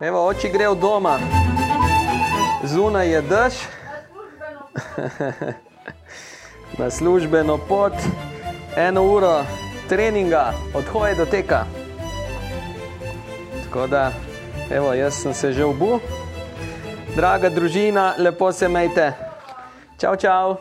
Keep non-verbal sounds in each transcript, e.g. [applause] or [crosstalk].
Evo, oči gre od doma, zunaj je dež, [laughs] na službeno pot, eno uro treninga, od hoje do teka. Tako da, evo, jaz sem se že obu. Draga družina, lepo se majte. Čau, čau.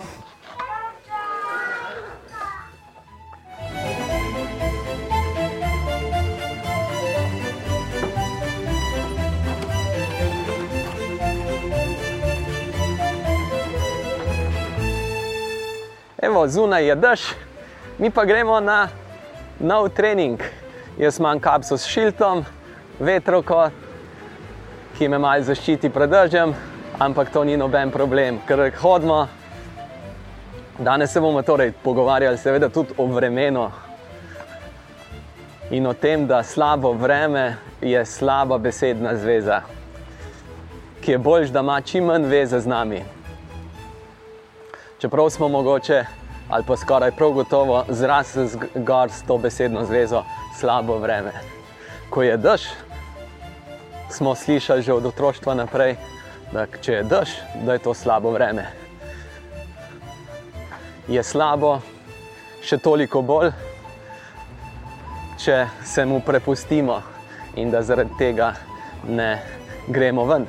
Evo, zunaj je dež, mi pa gremo na nov trening. Jaz imam kapso s šiltom, vetroko, ki me malo zaščiti pred dežjem, ampak to ni noben problem, ker hodimo. Danes se bomo torej pogovarjali, seveda, tudi o vremenu in o tem, da slabo vreme je slaba besedna zveza, ki je boljš, da ima čim manj veze z nami. Čeprav smo mogoče, ali pa skoraj prav gotovo, zrasli zgor s to besedno zvezo slabo vreme. Ko je dež, smo slišali že od otroštva naprej, da če je dež, da je to slabo vreme. Je slabo še toliko bolj, če se mu prepustimo in da zaradi tega ne gremo ven.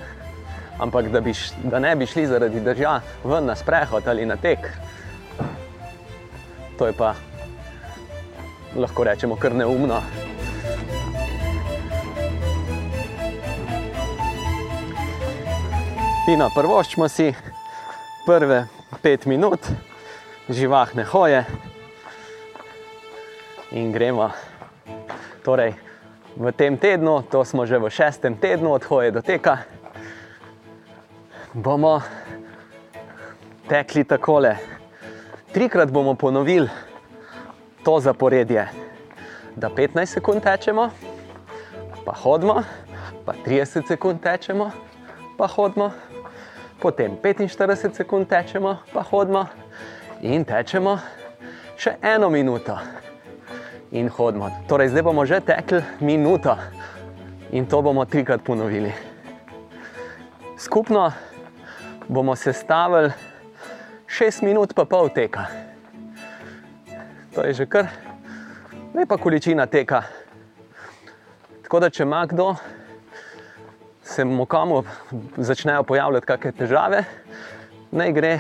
Ampak da, bi, da ne bi šli zaradi drža ven na sprehod ali na tek, to je pa lahko rečemo kar neumno. Fino, prvoščimo si prve pet minut, živahne hoje in gremo. Torej, v tem tednu, to smo že v šestem tednu od hoje do teka, bomo tekli takole. Trikrat bomo ponovili to zaporedje, da 15 sekund tečemo, pa hodimo, pa 30 sekund tečemo, pa hodimo. Potem 45 sekund tečemo, pa hodimo. In tečemo še eno minuto. In hodimo. Torej, zdaj bomo že tekli minuto. In to bomo trikrat ponovili. Skupno bomo sestavili 6 minut, pa pol teka. To je že kar lepa količina teka. Tako da, če ima kdo se mu komu začnejo pojavljati kakšne težave, naj gre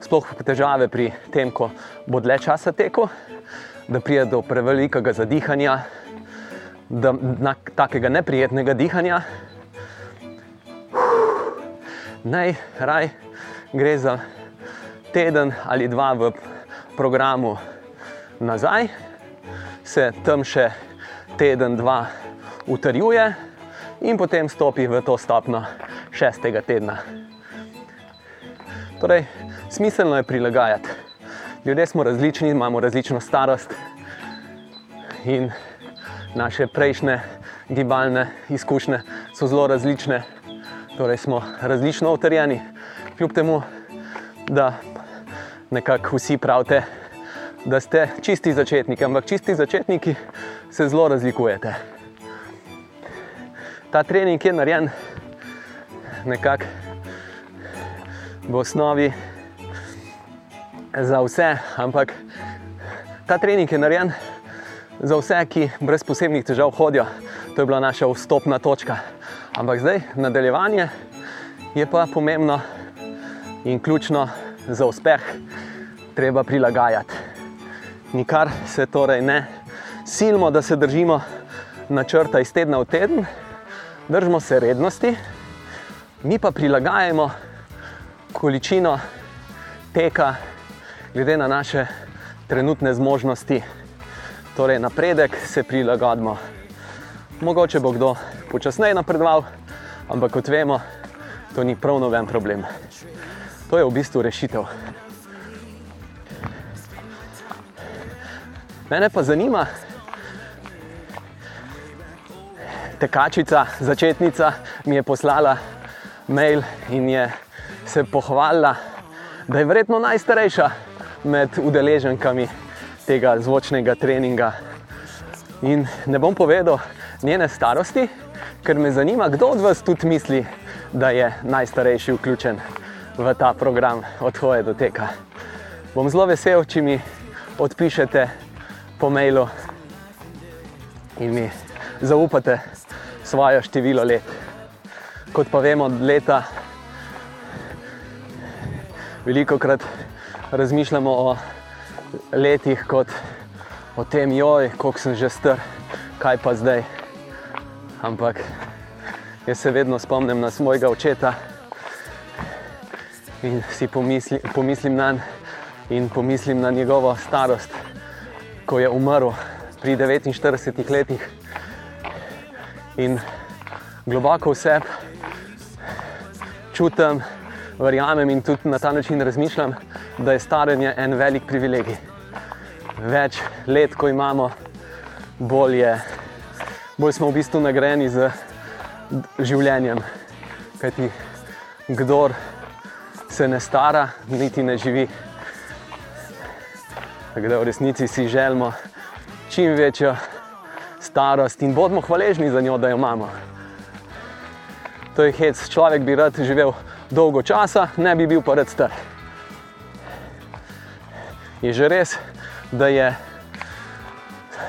sploh težave pri tem, ko bo dlje časa tekel, da pride do prevelikega zadihanja, da na takega neprijetnega dihanja. Naj raj gre za teden ali dva v programu nazaj, se tam še teden, dva utrjuje in potem stopi v to stopno šestega tedna. Torej, smiselno je prilagajati. Ljudje smo različni, imamo različno starost in naše prejšnje gibalne izkušnje so zelo različne, torej smo različno utrjeni. Kljub temu, da nekako vsi pravite, da ste čisti začetniki, ampak čisti začetniki se zelo razlikujete ta trening je narejen nekako v osnovi za vse, ampak ta trening je narejen za vse, ki brez posebnih težav hodijo. To je bila naša vstopna točka. Ampak zdaj, nadaljevanje je pa pomembno in ključno za uspeh, treba prilagajati. Nikar se torej ne silimo, da se držimo načrta iz tedna v teden, držimo se rednosti, mi pa prilagajamo količino teka, glede na naše trenutne zmožnosti. Torej, napredek se prilagodimo. Mogoče bo kdo počasneje napredoval, ampak kot vemo, to ni prav noben problem. To je v bistvu rešitev. Mene pa zanima, tekačica, začetnica, mi je poslala mail in je se pohvalila, da je verjetno najstarejša med udeleženkami tega zvočnega treninga. In ne bom povedal njene starosti, ker me zanima, kdo od vas tudi misli, da je najstarejši vključen v ta program od hoje do teka. Bom zelo vesel, če mi odpišete po mailu in mi zaupate svoje število let. Kot pa vemo, leta veliko krat razmišljamo o letih kot o tem, joj, koliko sem že star, kaj pa zdaj. Ampak jaz se vedno spomnim na svojega očeta in si pomisli, pomislim na njega in pomislim na njegovo starost, ko je umrl pri 49 letih. In globoko vse čutim, verjamem in tudi na ta način razmišljam, da je staranje en velik privilegij. Več let, ko imamo, bolj, je, bolj smo v bistvu nagrajeni z življenjem. Kajti kdor se ne stara, niti ne živi. Tako da v resnici si želimo čim večjo starost in bodimo hvaležni za njo, da jo imamo. To je hec, človek bi rad živel dolgo časa, ne bi bil pa rad star. Je že res, da je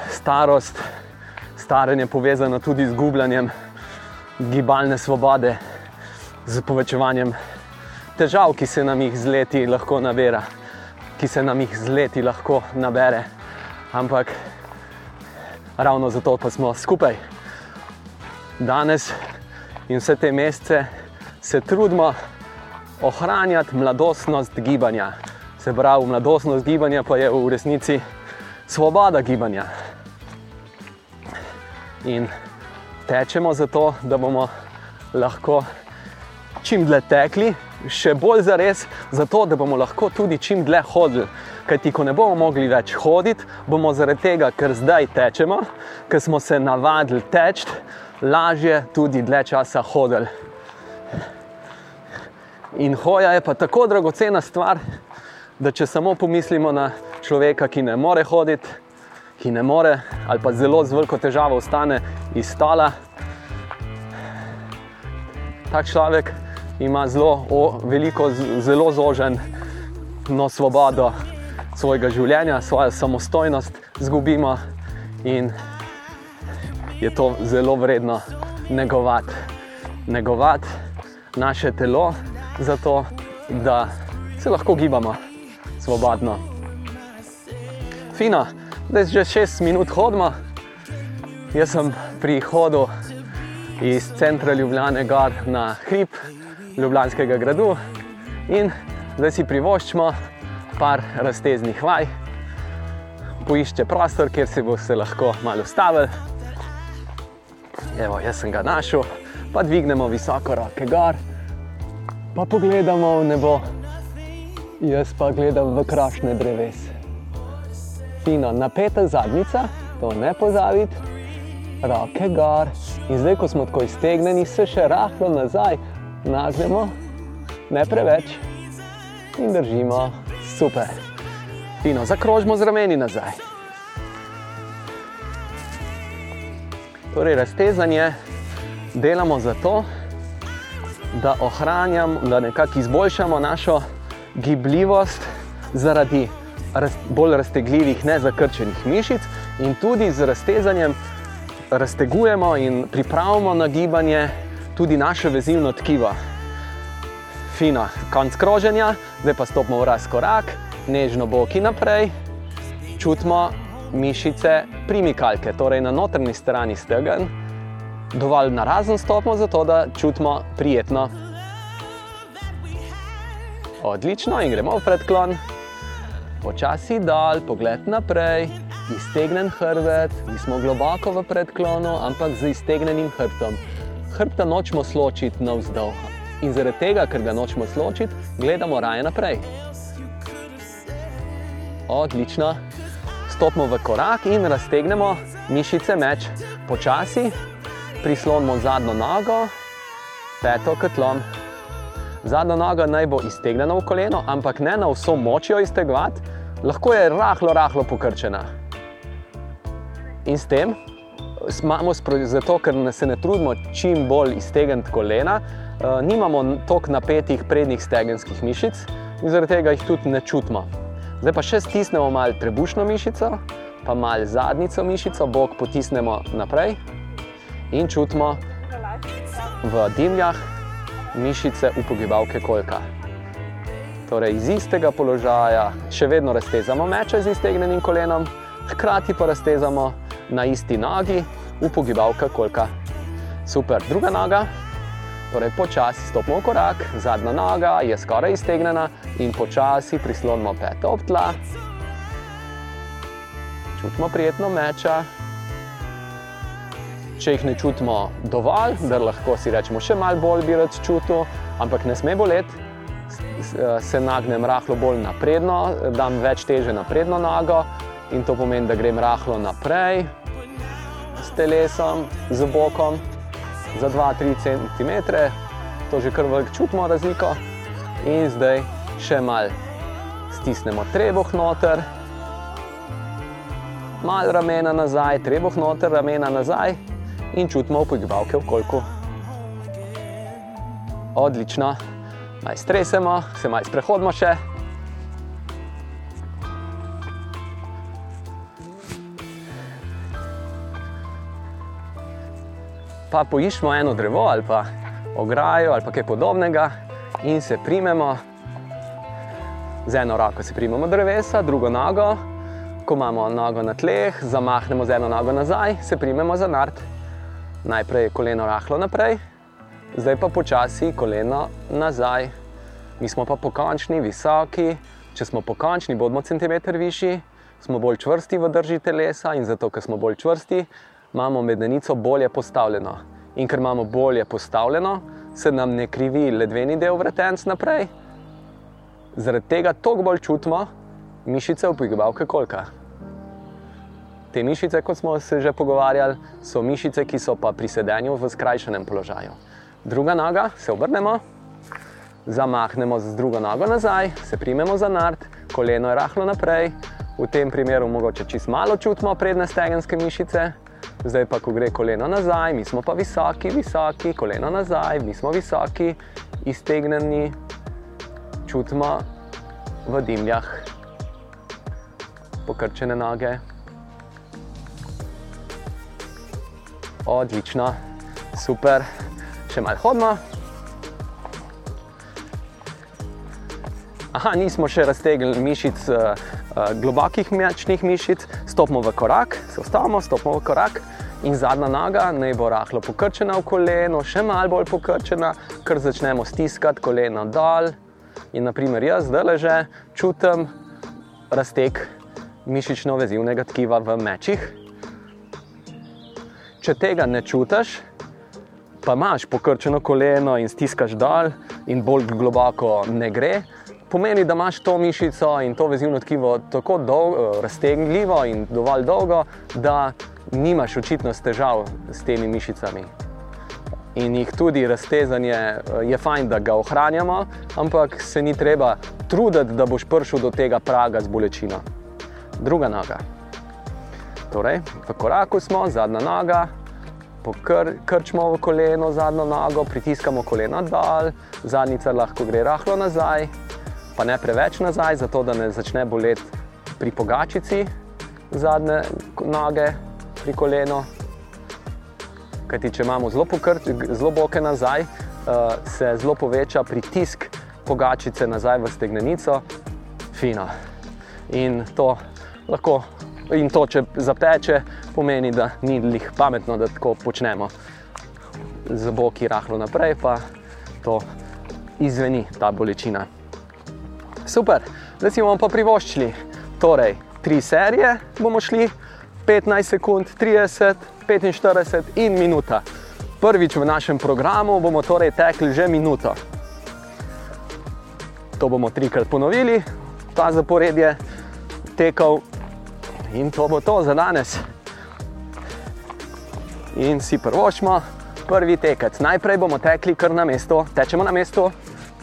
starost, staranje povezano tudi z gubljanjem gibalne svobode, z povečevanjem težav, ki se nam jih z leti lahko nabere, ki se nam jih z leti lahko nabere. Ampak ravno zato pa smo skupaj. Danes in vse te mesece se trudimo ohranjati mladostnost gibanja. Se pravi, mladostnost gibanja pa je v resnici svoboda gibanja. In tečemo zato, da bomo lahko čim dlje tekli, še bolj za res, zato da bomo lahko tudi čim dlje hodili. Kajti, ko ne bomo mogli več hoditi, bomo zaradi tega, ker zdaj tečemo, ker smo se navadili teči, lažje tudi dlje časa hodili. In hoja je pa tako dragocena stvar, da če samo pomislimo na človeka, ki ne more hoditi, ki ne more ali pa zelo z veliko težavo ostane iz stola, tak človek ima zelo o, veliko, zelo zožen no, svobodo svojega življenja, svojo samostojnost izgubimo in je to zelo vredno negovati. Negovati naše telo, zato da se lahko gibamo svobodno. Fino, zdaj že šest minut hodimo, jaz sem pri hodu iz centra Ljubljana na hrib. Ljubljanskega gradu in zdaj si privoščimo par razteznih vaj, poišče prostor, kjer se bo se lahko malo ustavil. Evo, jaz sem ga našel, pa dvignemo visoko roke gor, pa pogledamo v nebo. Jaz pa gledam v krašne drevese. Fino, napeta zadnica, to ne pozabiti, roke gor. In zdaj, ko smo tako iztegnjeni, se še rahlo nazaj, nagnemo, ne preveč in držimo, super. Fino, zakrožimo z rameni nazaj. Torej, raztezanje delamo zato, da ohranjamo, da nekako izboljšamo našo gibljivost zaradi raz, bolj raztegljivih, nezakrčenih mišic in tudi z raztezanjem raztegujemo in pripravimo na gibanje tudi naše vezilno tkivo. Fino, konc kroženja, zdaj pa stopimo v razkorak, nežno boki naprej, čutimo mišice primikalke, torej na notrni strani stegen, dovolj na razen stopimo, zato da čutimo prijetno. Odlično in gremo v predklon. Počasi dol, pogled naprej, iztegnen hrbet, nismo globoko v predklonu, ampak z iztegnenim hrbtom hrbta nočemo sločiti navzdol. In zaradi tega, ker ga nočemo sločiti, gledamo raje naprej. Odlično. Stopimo v korak in raztegnemo mišice meč. Počasi prislonimo zadnjo nogo, peto kotlom. Zadnja noga naj bo iztegnjena v koleno, ampak ne na vso moč jo iztegovati, lahko je rahlo, rahlo pokrčena. In s tem imamo zato, ker se ne trudimo čim bolj iztegniti kolena, uh, nimamo toliko napetih prednjih stegenskih mišic in zaradi tega jih tudi ne čutimo. Zdaj pa še stisnemo malo trebušno mišico, pa malo zadnjico mišico, bok potisnemo naprej in čutimo v dimljah mišice upogibalke kolka. Torej, iz istega položaja še vedno raztezamo meče z iztegnenim kolenom, hkrati pa raztezamo na isti nogi upogibalka kolka. Super, druga noga. Torej, počasi stopimo v korak, zadnja noga je skoraj iztegnjena in počasi prislonimo peto ob tla. Čutimo prijetno meča. Če jih ne čutimo dovolj, da lahko si rečemo še malo bolj bi rad čutil, ampak ne sme boleti, se nagnem rahlo bolj napredno, dam več teže na predno nogo in to pomeni, da grem rahlo naprej s telesom, z bokom za 2-3 cm. To že kar veliko čutimo razliko. In zdaj še malo stisnemo trebuh noter, malo ramena nazaj, trebuh noter, ramena nazaj in čutimo upogibalke v kolku. Odlično. Maj stresemo, se maj sprehodimo še. Pa poiščemo eno drevo ali pa ograjo ali pa kaj podobnega in se primemo. Z eno roko se primemo drevesa, drugo nogo. Ko imamo nogo na tleh, zamahnemo z eno nogo nazaj, se primemo za nart. Najprej je koleno rahlo naprej, zdaj pa počasi koleno nazaj. Mi smo pa pokončni, visoki. Če smo pokončni, bodimo centimeter višji, smo bolj čvrsti v drži telesa in zato, ker smo bolj čvrsti, imamo medenico bolje postavljeno. In ker imamo bolje postavljeno, se nam ne krivi ledveni del vretenc naprej. Zaradi tega toliko bolj čutimo mišice upogibalke kolka. Te mišice, kot smo se že pogovarjali, so mišice, ki so pa pri sedenju v skrajšanem položaju. Druga noga, se obrnemo, zamahnemo z drugo nogo nazaj, se primemo za nard, koleno je rahlo naprej. V tem primeru mogoče čist malo čutimo predne stegenske mišice. Zdaj pa, ko gre koleno nazaj, mi smo pa visoki, visoki, koleno nazaj, mi smo visoki, iztegnjeni, čutimo v dimljah pokrčene noge. Odlično, super, še malo hodimo. Aha, nismo še raztegli mišic, uh, uh, globokih mečnih mišic, stopimo v korak, se ustavimo, stopimo v korak in zadnja noga naj bo rahlo pokrčena v koleno, še malo bolj pokrčena, ker začnemo stiskati koleno dol. In naprimer jaz zdaj že čutim razteg mišično-vezivnega tkiva v mečih. Če tega ne čutiš, pa imaš pokrčeno koleno in stiskaš dol, in bolj globoko ne gre, pomeni, da imaš to mišico in to vezivno tkivo tako dolgo, raztegnljivo in dovolj dolgo, da nimaš očitno težav s temi mišicami. In jih tudi raztezanje je fajn, da ga ohranjamo, ampak se ni treba truditi, da boš prišel do tega praga z bolečino. Druga noga. Torej, v koraku smo, zadnja noga, pokrčimo v koleno, zadnjo nogo, pritiskamo koleno dol, zadnjica lahko gre rahlo nazaj, pa ne preveč nazaj, zato da ne začne boleti pri pogačici zadnje noge, pri kolenu. Kajti, če imamo zelo, pokrt, zelo boke nazaj, uh, se zelo poveča pritisk pogačice nazaj v stegnenico, fino. In to lahko, in to, če zapeče, pomeni, da ni lih pametno, da tako počnemo. Z boki rahlo naprej, pa to izveni ta bolečina. Super, zdaj si bomo pa privoščili. Torej, tri serije bomo šli, 15 sekund, 30, 45 in minuta. Prvič v našem programu bomo torej tekli že minuto. To bomo trikrat ponovili, ta zapored je tekel in to bo to za danes. In si prvošmo, prvi tekec. Najprej bomo tekli kar na mestu, tečemo na mestu,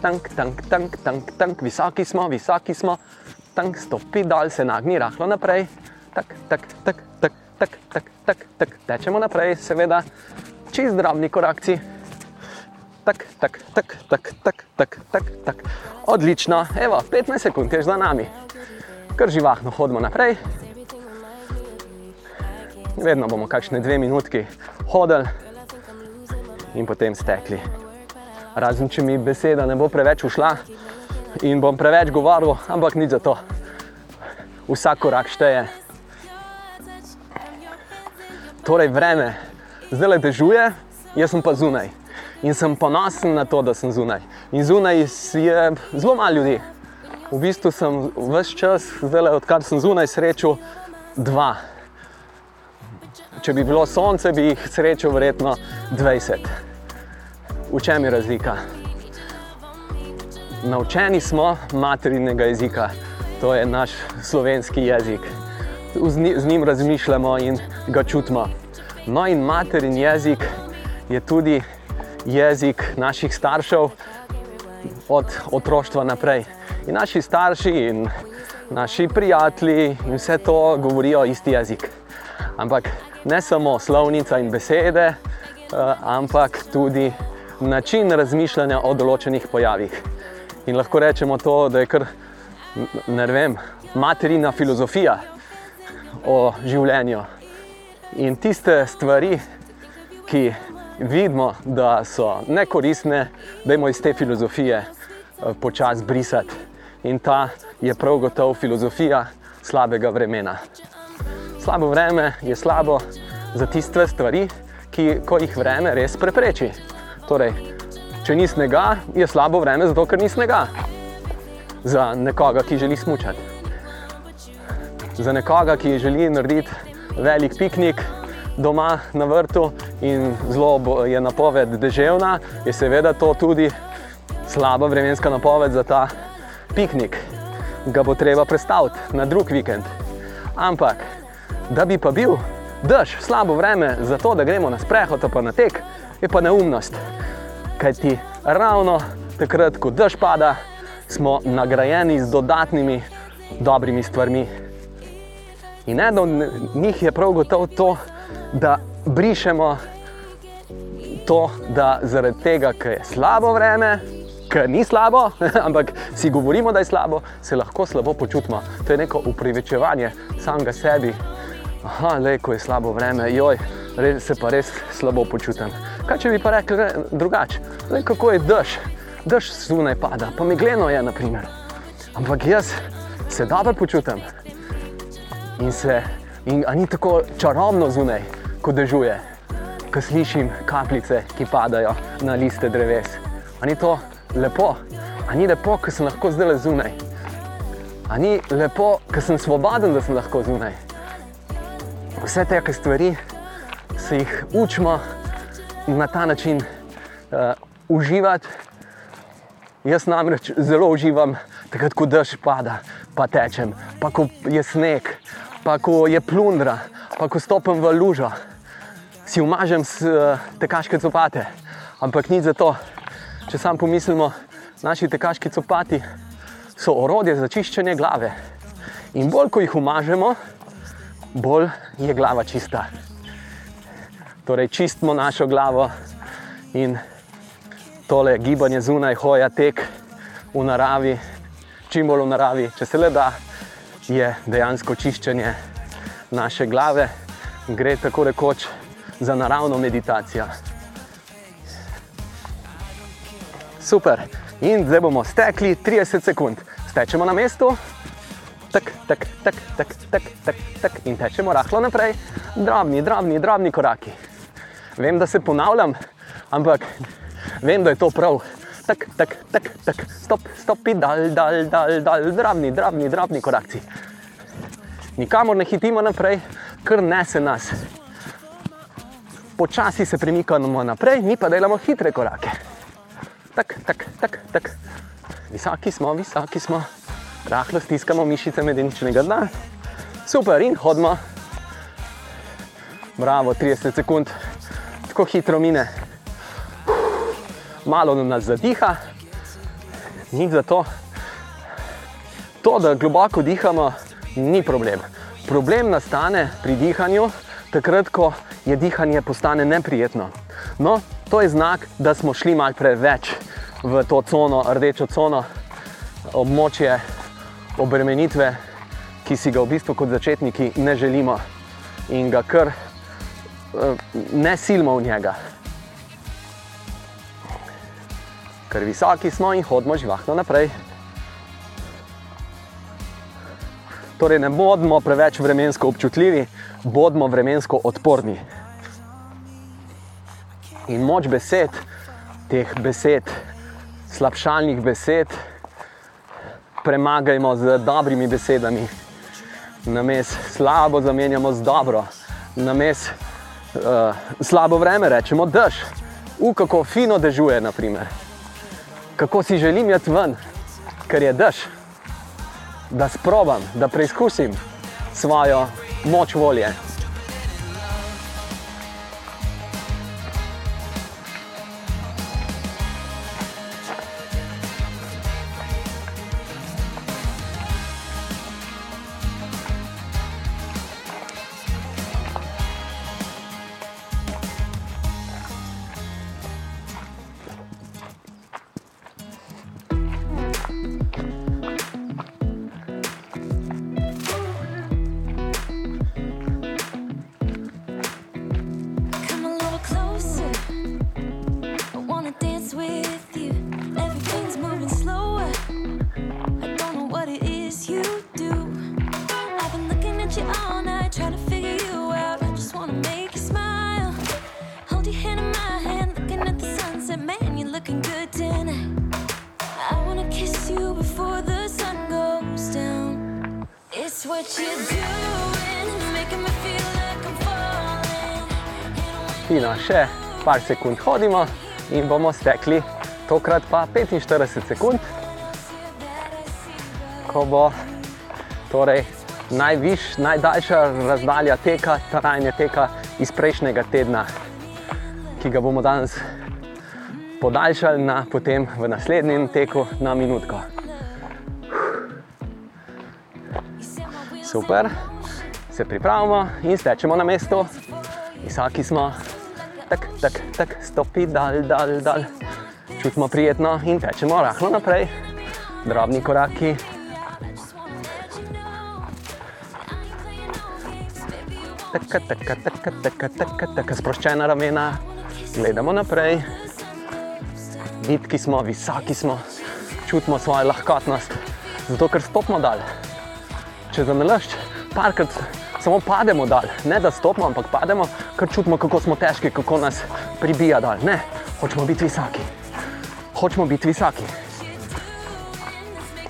tank, tank, tank, tank, tank, visoki smo, visoki smo, tank, stopi dol, se nagni rahlo naprej, tak, tak, tak, tak, tak, tak, tak, tak. Tečemo naprej, seveda, čez drobni korakci. Tak, tak, tak, tak, tak, tak, tak, tak. Odlično, evo, 15 sekund je za nami. Kar živahno hodimo naprej. Vedno bomo kakšne dve minutki hodili in potem stekli. Razen če mi beseda ne bo preveč ušla in bom preveč govoril, ampak nič za to. Vsak korak šteje. Torej, vreme, zdaj le dežuje, jaz sem pa zunaj. In sem ponosen na to, da sem zunaj. In zunaj je zelo malo ljudi. V bistvu sem vse čas, zdaj, odkar sem zunaj, srečal dva. Če bi bilo sonce, bi jih srečal verjetno 20. V čem je razlika? Naučeni smo materinega jezika, to je naš slovenski jezik z njim razmišljamo in ga čutimo. No, in materin jezik je tudi jezik naših staršev od otroštva naprej. In naši starši in naši prijatelji in vse to govorijo isti jezik. Ampak ne samo slovnica in besede, eh, ampak tudi način razmišljanja o določenih pojavih. In lahko rečemo to, da je kar ne vem, materina filozofija o življenju. In tiste stvari, ki vidimo, da so nekoristne, da jim iz te filozofije eh, počasi brisati. In ta je prav gotovo filozofija slabega vremena. Slabo vreme je slabo za tiste stvari, ki jih vreme res prepreči. Torej, če ni snega, je slabo vreme, zato ker ni snega. Za nekoga, ki želi smučati za nekoga, ki želi narediti velik piknik doma na vrtu in zelo je napoved deževna, je seveda to tudi slaba vremenska napoved za ta piknik. Ga bo treba predstaviti na drug vikend. Ampak, da bi pa bil dež, slabo vreme za to, da gremo na sprehod pa na tek, je pa neumnost. Kaj ti ravno takrat, ko dež pada, smo nagrajeni z dodatnimi dobrimi stvarmi. In eno od njih je prav gotovo to, da brišemo to, da zaradi tega, ker je slabo vreme, ker ni slabo, [laughs] ampak si govorimo, da je slabo, se lahko slabo počutimo. To je neko upravičevanje samega sebi. Aha, le ko je slabo vreme, joj, res, se pa res slabo počutim. Kaj če bi pa rekli drugače? Kako je dež, dež zunaj pada, pa megleno je, naprimer. Ampak jaz se dobro počutim in se, in ni tako čarobno zunaj, ko dežuje, ko slišim kapljice, ki padajo na liste dreves. Ali ni to lepo, ali ni lepo, ko sem lahko zdaj le zunaj, ali ni lepo, ko sem svoboden, da sem lahko zunaj. Vse te stvari se jih učimo na ta način uh, uživati. Jaz namreč zelo uživam, takrat, ko dež pada, pa tečem, pa ko je sneg, pa ko je plundra, pa ko stopim v lužo, si umažem s uh, tekaške copate. Ampak ni za to, če sam pomislimo, naši tekaški copati so orodje za čiščenje glave. In bolj ko jih umažemo, bolj je glava čista. Torej, čistimo našo glavo in tole gibanje zunaj, hoja, tek v naravi, čim bolj v naravi, če se le da je dejansko čiščenje naše glave, gre tako rekoč za naravno meditacijo. Super. In zdaj bomo stekli 30 sekund. Stečemo na mestu, tak, tak, tak, tak, tak, tak, tak, in tečemo rahlo naprej, drobni, drobni, drobni koraki. Vem, da se ponavljam, ampak vem, da je to prav tak, tak, tak, tak, stop, stopi, dal, dal, dal, dal, drobni, drobni, drobni korakci. Nikamor ne hitimo naprej, kar nese nas. Počasi se premikamo naprej, mi pa delamo hitre korake. Tak, tak, tak, tak. Visoki smo, visoki smo, rahlo stiskamo mišice medeničnega dna. Super, in hodimo. Bravo, 30 sekund, tako hitro mine malo nas zadiha, nič za to. To, da globoko dihamo, ni problem. Problem nastane pri dihanju, takrat, ko je dihanje postane neprijetno. No, to je znak, da smo šli malo preveč v to cono, rdečo cono, območje obremenitve, ki si ga v bistvu kot začetniki ne želimo in ga kar ne silimo v njega. Ker visoki smo in hodimo živahno naprej. Torej, ne bodimo preveč vremensko občutljivi, bodimo vremensko odporni. In moč besed, teh besed, slabšalnih besed, premagajmo z dobrimi besedami. Na mes slabo zamenjamo z dobro, na mes uh, slabo vreme rečemo dež. U, kako fino dežuje, naprimer. kako si želim jeti ven, ker je dež da sprobam, da preizkusim svojo moč volje. Par sekund hodimo in bomo stekli, tokrat pa 45 sekund, ko bo torej najviš, najdaljša razdalja teka, trajanje teka iz prejšnjega tedna, ki ga bomo danes podaljšali na potem v naslednjem teku na minutko. Super, se pripravimo in stečemo na mestu, visoki smo tak, tak, tak, stopi, dal, dal, dal. Čutimo prijetno in tečemo rahlo naprej, drobni koraki. Taka, taka, taka, taka, taka, taka, sproščena ramena, gledamo naprej. Vitki smo, visoki smo, čutimo svojo lahkotnost, zato ker stopimo dal. Če za nalašč, parkrat samo pademo dal, ne da stopimo, ampak pademo, ker čutimo, kako smo težki, kako nas pribija dal. Ne, hočemo biti visoki. Hočemo biti visoki.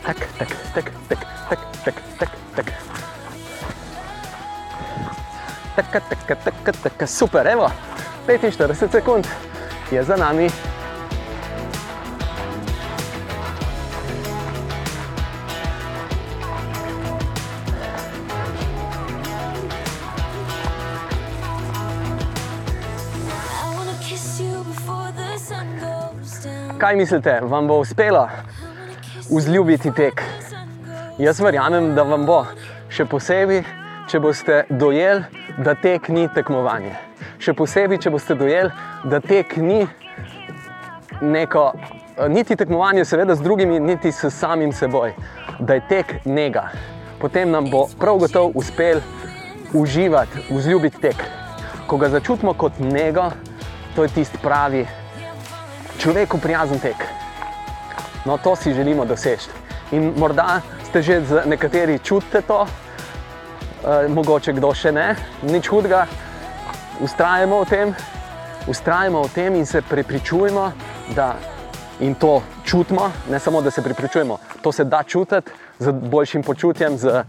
Tak, tak, tak, tak, tak, tak, tak, tak. Taka, taka, taka, taka, super, evo, 45 sekund je za nami. Kaj mislite, vam bo uspelo vzljubiti tek? Jaz verjamem, da vam bo, še posebej, če boste dojeli, da tek ni tekmovanje. Še posebej, če boste dojeli, da tek ni neko, niti tekmovanje, seveda, z drugimi, niti s samim seboj, da je tek njega. Potem nam bo prav gotovo uspel uživati, vzljubiti tek. Ko ga začutimo kot njega, to je tisti pravi človeku prijazen tek. No, to si želimo doseči. In morda ste že nekateri čutite to, e, mogoče kdo še ne, nič hudega, ustrajamo v tem, ustrajamo v tem in se prepričujemo, da in to čutimo, ne samo da se prepričujemo, to se da čutiti z boljšim počutjem, z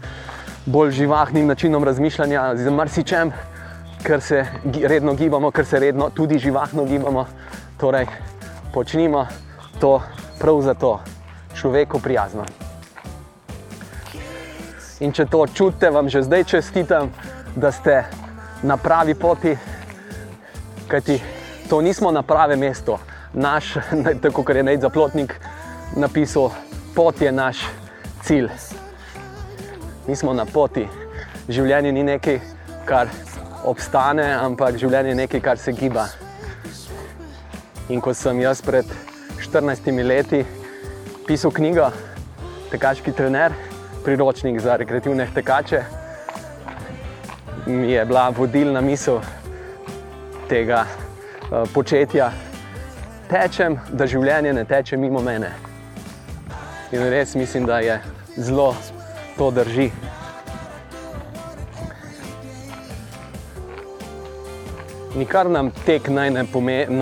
bolj živahnim načinom razmišljanja, z marsičem, ker se redno gibamo, ker se redno tudi živahno gibamo. Torej, počnimo to prav zato, človeku prijazno. In če to čutite, vam že zdaj čestitam, da ste na pravi poti, kajti to nismo na pravem mestu. Naš, [laughs] tako kot je naj zaplotnik napisal, pot je naš cilj. Mi smo na poti. Življenje ni nekaj, kar obstane, ampak življenje je nekaj, kar se giba. In ko sem jaz pred 14 leti pisal knjigo, Tekaški trener, priročnik za rekreativne tekače, mi je bila vodilna misel tega uh, početja. Tečem, da življenje ne teče mimo mene. In res mislim, da je zelo to drži. Nikar nam tek naj ne pomeni,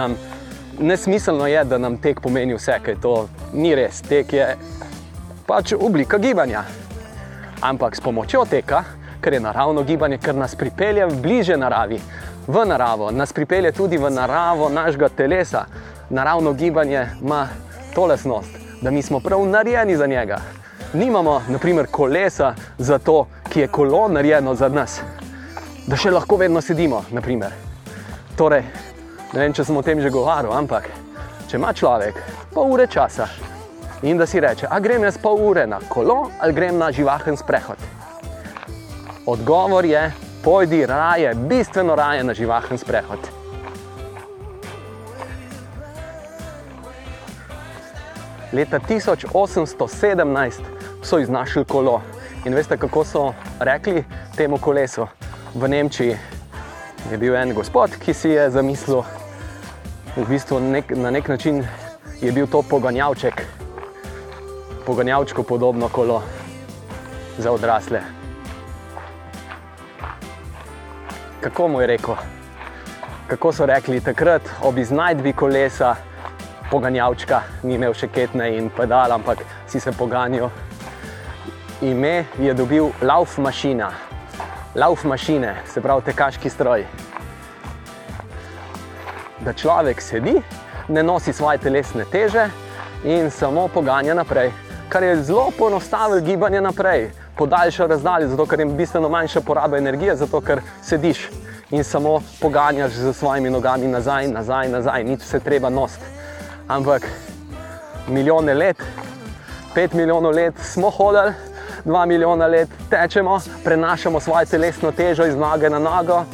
nesmiselno je, da nam tek pomeni vse, kaj to ni res. Tek je pač oblika gibanja. Ampak s pomočjo teka, ker je naravno gibanje, ker nas pripelje bliže naravi, v naravo, nas pripelje tudi v naravo našega telesa. Naravno gibanje ima to lasnost, da mi smo prav narejeni za njega. Nimamo, naprimer, kolesa za to, ki je kolo narejeno za nas, da še lahko vedno sedimo. Naprimer. Torej, ne vem, če sem o tem že govoril, ampak če ima človek pol ure časa in da si reče, a grem jaz pol ure na kolo ali grem na živahen sprehod. Odgovor je, pojdi raje, bistveno raje na živahen sprehod. Leta 1817 so iznašli kolo in veste, kako so rekli temu kolesu. V Nemčiji je bil en gospod, ki si je zamislil, v bistvu nek, na nek način je bil to poganjavček, poganjavčko podobno kolo za odrasle. Kako mu je rekel? Kako so rekli takrat ob iznajdbi kolesa, poganjavčka, ni imel še ketne in pedal, ampak si se poganjal. Ime je dobil Lauf Mašina, Lauf Mašine, se pravi tekaški stroj. Da človek sedi, ne nosi svoje telesne teže in samo poganja naprej kar je zelo poenostavilo gibanje naprej, podaljša razdalje, zato ker je bistveno manjša poraba energije, zato ker sediš in samo poganjaš z svojimi nogami nazaj, nazaj, nazaj, nič se treba nositi. Ampak milijone let, pet milijonov let smo hodili, dva milijona let tečemo, prenašamo svojo telesno težo iz noge na nogo,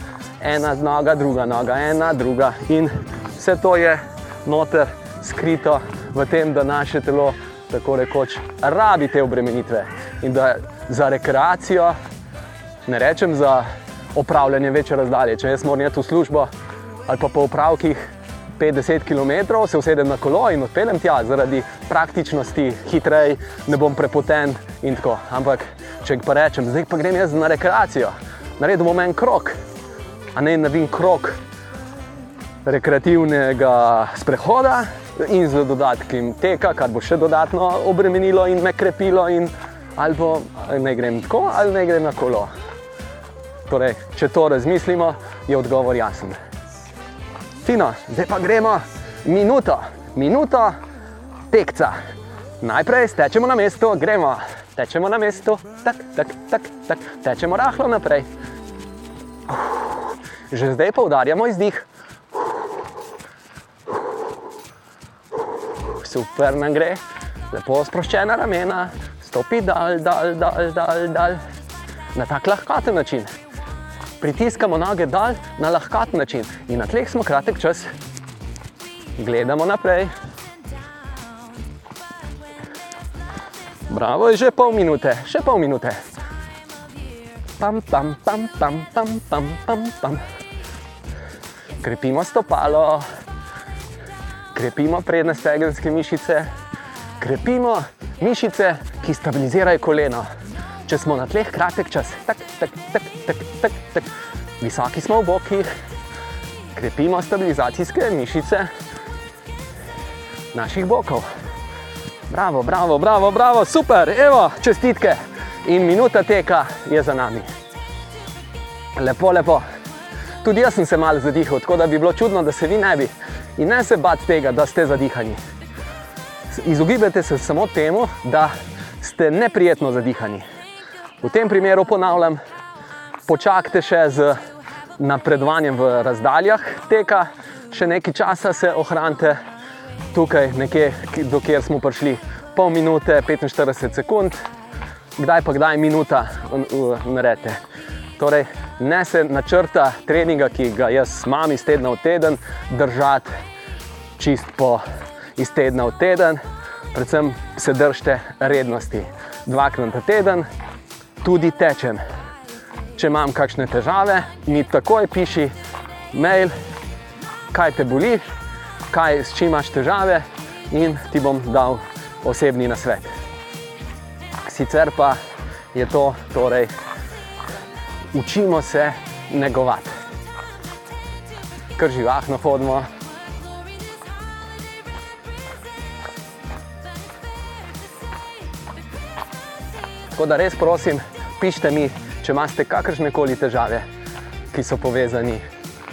ena noga, druga noga, ena, druga. In vse to je noter skrito v tem, da naše telo tako rekoč, rabi te obremenitve in da za rekreacijo, ne rečem za opravljanje večje razdalje. Če jaz moram iti v službo ali pa po opravkih 50 km, se usedem na kolo in odpeljem tja zaradi praktičnosti, hitrej, ne bom prepoten in tako. Ampak če pa rečem, zdaj pa grem jaz na rekreacijo, naredim bom en krok, a ne naredim krok rekreativnega sprehoda, in z dodatkom teka, kar bo še dodatno obremenilo in me krepilo, in ali pa ne grem tako, ali ne grem na kolo. Torej, če to razmislimo, je odgovor jasen. Fino, zdaj pa gremo minuto, minuto tekca. Najprej stečemo na mestu, gremo, tečemo na mestu, tak, tak, tak, tak, tečemo rahlo naprej. Že zdaj poudarjamo izdih. super nam gre, lepo sproščena ramena, stopi dal, dal, dal, dal, dal. na tak lahkaten način. Pritiskamo noge dal na lahkaten način in na tleh smo kratek čas. Gledamo naprej. Bravo, je že pol minute, še pol minute. Pam, pam, pam, pam, pam, pam, pam, pam. Krepimo stopalo krepimo predne stegenske mišice, krepimo mišice, ki stabilizirajo koleno. Če smo na tleh kratek čas, tak, tak, tak, tak, tak, tak. visoki smo v bokih, krepimo stabilizacijske mišice naših bokov. Bravo, bravo, bravo, bravo, super, evo, čestitke. In minuta teka je za nami. Lepo, lepo. Tudi jaz sem se malo zadihal, tako da bi bilo čudno, da se vi ne bi. In ne se bati tega, da ste zadihani. Izogibajte se samo temu, da ste neprijetno zadihani. V tem primeru ponavljam, počakajte še z napredovanjem v razdaljah teka, še nekaj časa se ohranite tukaj, nekje, dokjer smo prišli, pol minute, 45 sekund, kdaj pa kdaj minuta naredite. Torej, ne se načrta treninga, ki ga jaz imam iz tedna v teden, držati čist po iz tedna v teden. Predvsem se držite rednosti. Dvakrat na teden, tudi tečem. Če imam kakšne težave, mi takoj piši mail, kaj te boli, kaj, s čim imaš težave, in ti bom dal osebni nasvet. Sicer pa je to, torej, učimo se negovati. Kar živahno hodimo. Tako da res prosim, pišite mi, če imate kakršne koli težave, ki so povezani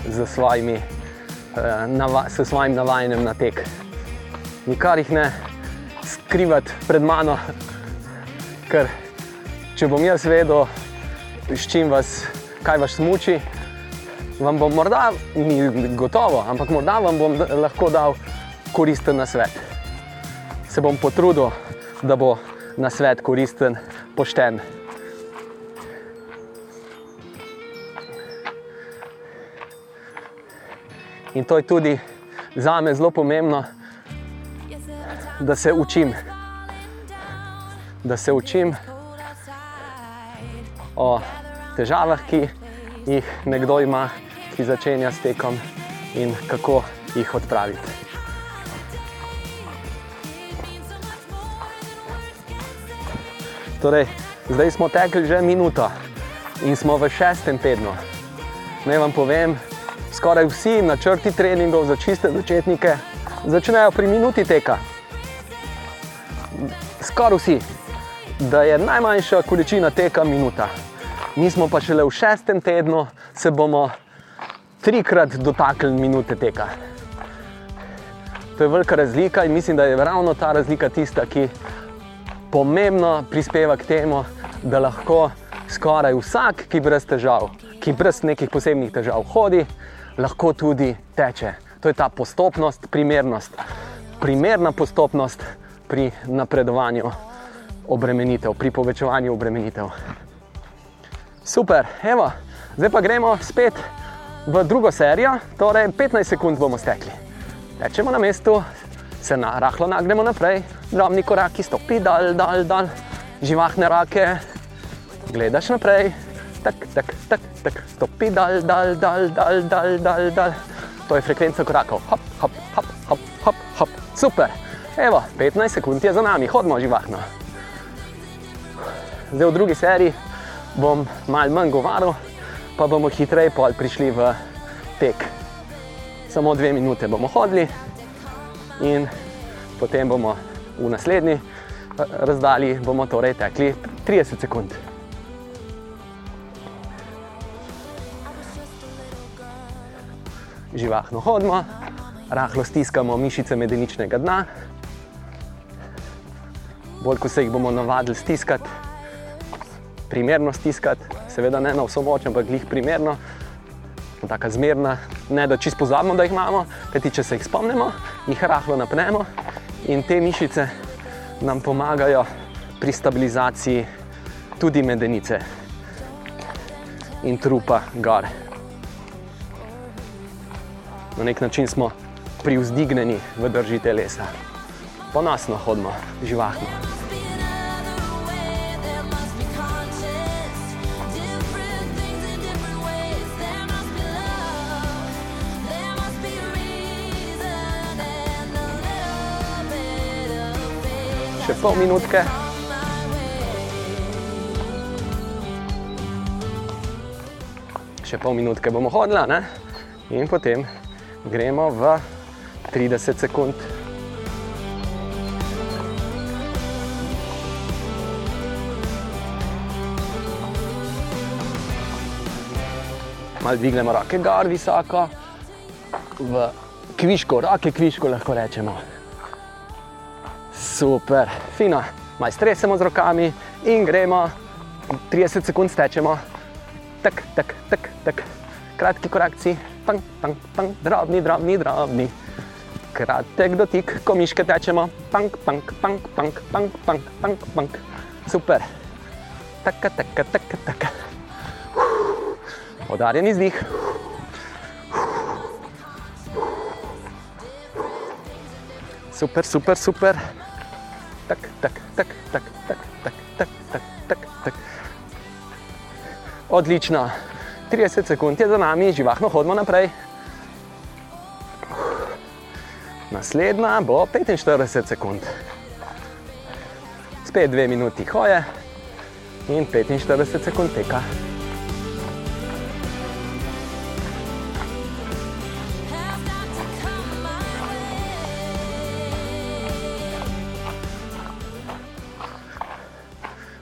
z, svojimi, eh, s svojim navajanjem na tek. Nikar jih ne skrivati pred mano, ker če bom jaz vedel, s čim vas, kaj vas muči, vam bom morda, ni gotovo, ampak morda vam bom lahko dal koristen na svet. Se bom potrudil, da bo na svet koristen, pošten. In to je tudi za me zelo pomembno, da se učim. Da se učim o težavah, ki jih nekdo ima, ki začenja s tekom in kako jih odpraviti. Torej, zdaj smo tekli že minuto in smo v šestem tednu. Naj vam povem, skoraj vsi načrti treningov za čiste začetnike začnejo pri minuti teka. Skoraj vsi, da je najmanjša količina teka minuta. Mi smo pa šele v šestem tednu, se bomo trikrat dotaknili minute teka. To je velika razlika in mislim, da je ravno ta razlika tista, ki pomembno prispeva k temu, da lahko skoraj vsak, ki brez težav, ki brez nekih posebnih težav hodi, lahko tudi teče. To je ta postopnost, primernost, primerna postopnost pri napredovanju obremenitev, pri povečevanju obremenitev. Super, evo, zdaj pa gremo spet v drugo serijo, torej 15 sekund bomo stekli. Tečemo na mestu, se na rahlo nagnemo naprej, drobni koraki, stopi dal, dal, dal, živahne rake, gledaš naprej, tak, tak, tak, tak, stopi dal, dal, dal, dal, dal, dal, dal. To je frekvenca korakov, hop, hop, hop, hop, hop, hop. super. Evo, 15 sekund je za nami, hodimo živahno. Zdaj v drugi seriji bom malo manj govoril, pa bomo hitreje prišli v tek. Samo dve minute bomo hodili in potem bomo v naslednji eh, razdalji bomo torej tekli 30 sekund. Živahno hodimo, rahlo stiskamo mišice medeničnega dna. Bolj ko se jih bomo navadili stiskati, primerno stiskati, seveda ne na vso moč, ampak glih primerno, tako zmerna, ne da čisto pozabimo, da jih imamo, kajti če se jih spomnimo, jih rahlo napnemo in te mišice nam pomagajo pri stabilizaciji tudi medenice in trupa gor. Na nek način smo privzdignjeni v drži telesa. Ponosno hodimo, živahno. še pol minutke. Še pol minutke bomo hodili, ne? in potem gremo v 30 sekund. Malo dvignemo roke gor, visoko, v kviško, roke kviško lahko rečemo. Super, fino, malo stresemo z rokami in gremo, 30 sekund stečemo, tak, tak, tak, tak. kratki korakci, pang, pang, pang, drobni, drobni, drobni. Kratek dotik, ko miške tečemo, pang, pang, pang, pang, pang, pang, pang, pang. super, taka, taka, taka, taka. Podarjen izdih. Super, super, super. Tak, tak, tak, tak, tak, tak, tak, tak, tak, tak. Odlično. 30 sekund je za nami, živahno hodimo naprej. Naslednja bo 45 sekund. Spet 2 minuti hoje in 45 sekund teka.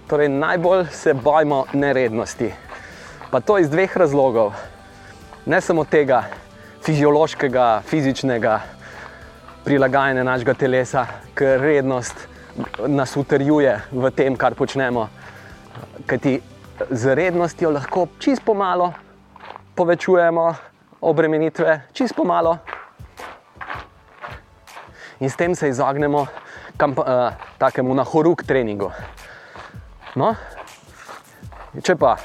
Torej, najbolj se bojimo nerednosti. Pa to iz dveh razlogov. Ne samo tega fiziološkega, fizičnega prilagajanja našega telesa, ker rednost nas utrjuje v tem, kar počnemo. Kajti z rednostjo lahko čist pomalo povečujemo obremenitve, čist pomalo. In s tem se izognemo kamp, uh, takemu na horuk treningu. No, če pa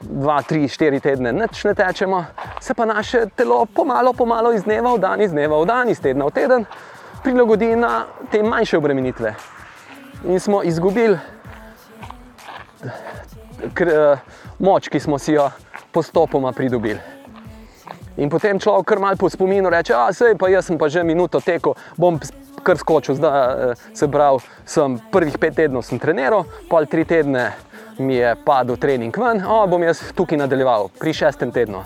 dva, tri, štiri tedne neč ne tečemo, se pa naše telo pomalo, pomalo iz dneva v dan, iz dneva v dan, iz tedna v teden prilagodi na te manjše obremenitve. In smo izgubili kr, moč, ki smo si jo postopoma pridobili. In potem človek kar mal po spominu reče, da se pa jaz pa že minuto tekel, bom kar skočil, zdaj se pravi, sem prvih pet tednov sem treniral, pol tri tedne mi je padel trening ven, o, bom jaz tukaj nadaljeval, pri šestem tednu.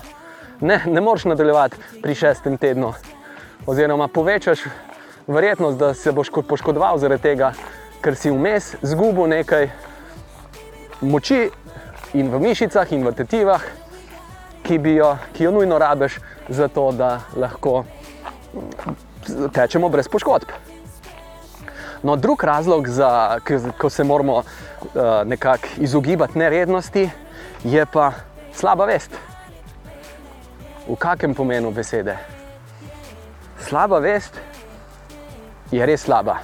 Ne, ne moreš nadaljevati pri šestem tednu. Oziroma, povečaš verjetnost, da se boš poškodoval zaradi tega, ker si vmes zgubil nekaj moči in v mišicah in v tetivah, ki, jo, ki jo nujno rabiš, zato da lahko tečemo brez poškodb. No, drug razlog, za, ko se moramo uh, nekako izogibati nerednosti, je pa slaba vest. V kakem pomenu besede? Slaba vest je res slaba.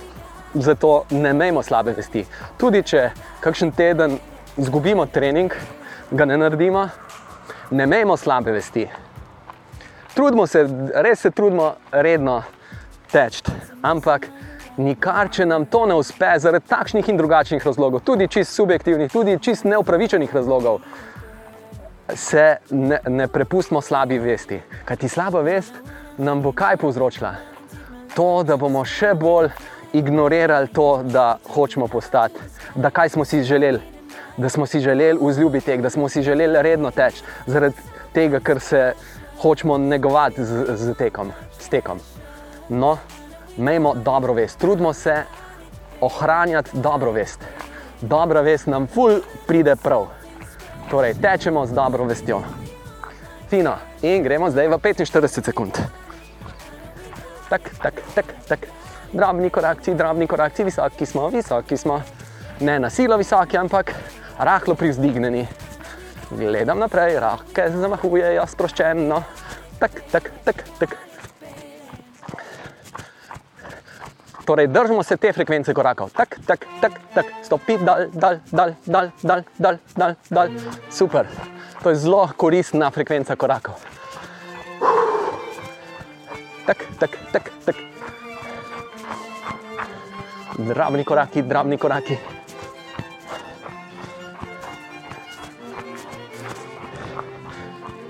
Zato ne imejmo slabe vesti. Tudi če kakšen teden izgubimo trening, ga ne naredimo, ne imejmo slabe vesti. Trudimo se, res se trudimo redno teči, ampak nikar, če nam to ne uspe, zaradi takšnih in drugačnih razlogov, tudi čist subjektivnih, tudi čist neupravičenih razlogov, se ne, ne prepustimo slabi vesti. Kaj ti slaba vest nam bo kaj povzročila? To, da bomo še bolj ignorirali to, da hočemo postati, da kaj smo si želeli. Da smo si želeli vzljubiti tek, da smo si želeli redno teči, zaradi tega, ker se hočemo negovati z, z, tekom, z tekom. No, imejmo dobro vest, trudimo se ohranjati dobro vest. Dobra vest nam ful pride prav. Torej, tečemo z dobro vestjo. Fino, in gremo zdaj v 45 sekund. Tak, tak, tak, tak. Drobni korakci, drobni korakci, visoki smo, visoki smo. Ne na silo visoki, ampak rahlo privzdignjeni. Gledam naprej, roke zamahujejo sproščeno. Tak, tak, tak, tak. Torej, držimo se te frekvence korakov. Tak, tak, tak, tak, stopi dal, dal, dal, dal, dal, dal, dal, dal. Super. To je zelo koristna frekvenca korakov. Tak, tak, tak, tak. Drobni koraki, drobni koraki.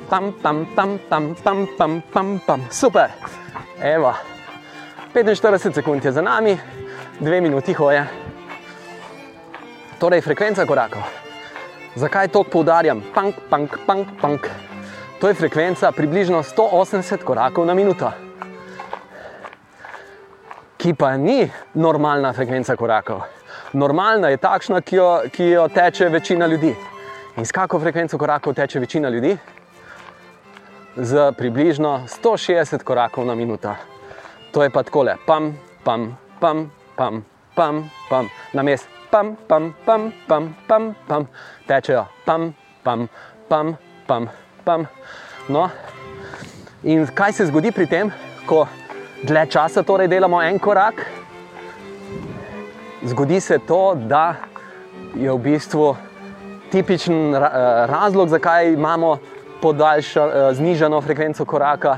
Pam, pam, pam, pam, pam, pam, pam, pam. Super. Evo. 45 sekund je za nami, 2 minuti hoje. Torej, frekvenca korakov. Zakaj to poudarjam? Punk, punk, punk, punk. To je frekvenca približno 180 korakov na minuto. Ki pa ni normalna frekvenca korakov. Normalna je takšna, ki jo, ki jo teče večina ljudi. In s kakšno frekvenco korakov teče večina ljudi? Z približno 160 korakov na minuto. To je pa tako le, pam, pam, pam, pam, pam, pam, na mest, pam, pam, pam, pam, pam, pam, tečejo, pam, pam, pam, pam, pam. No, in kaj se zgodi pri tem, ko dlje časa torej delamo en korak? Zgodi se to, da je v bistvu tipičen razlog, zakaj imamo podaljša, uh, znižano frekvenco koraka,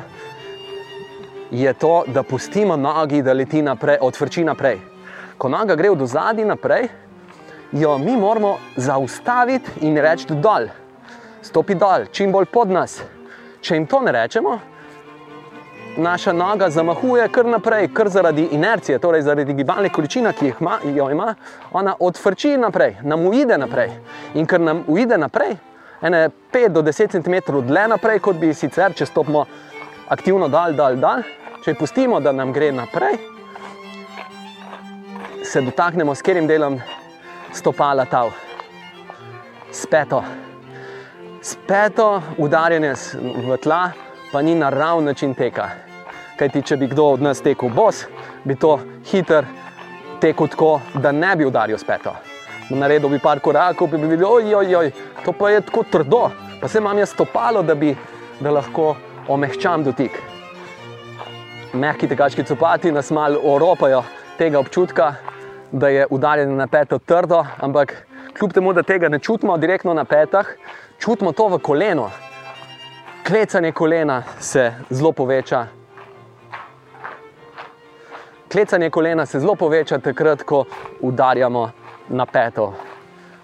je to, da pustimo nogi, da leti naprej, odvrči naprej. Ko noga gre od zadaj naprej, jo mi moramo zaustaviti in reči dol, stopi dol, čim bolj pod nas. Če jim to ne rečemo, naša noga zamahuje kar naprej, kar zaradi inercije, torej zaradi gibalne količine, ki ima, jo ima, ona odvrči naprej, nam uide naprej. In ker nam uide naprej, ene 5 do 10 cm dlje naprej, kot bi sicer, če stopimo aktivno dal, dal, dal. Če pustimo, da nam gre naprej, se dotaknemo s katerim delom stopala tav, speto. Speto udarjanje v tla, pa ni naravni način teka. Kajti, če bi kdo od nas tekel bos, bi to hiter tekel tako, da ne bi udaril speto. Naredil bi par korakov, bi videl, ojoj, oj, to pa je tako trdo, pa se imam jaz stopalo, da bi da lahko omehčam dotik. Mehki tekaški copati nas malo oropajo tega občutka, da je udarjeno na peto trdo, ampak kljub temu, da tega ne čutimo direktno na petah, čutimo to v koleno. Klecanje kolena se zelo poveča. Klecanje kolena se zelo poveča takrat, ko udarjamo na peto,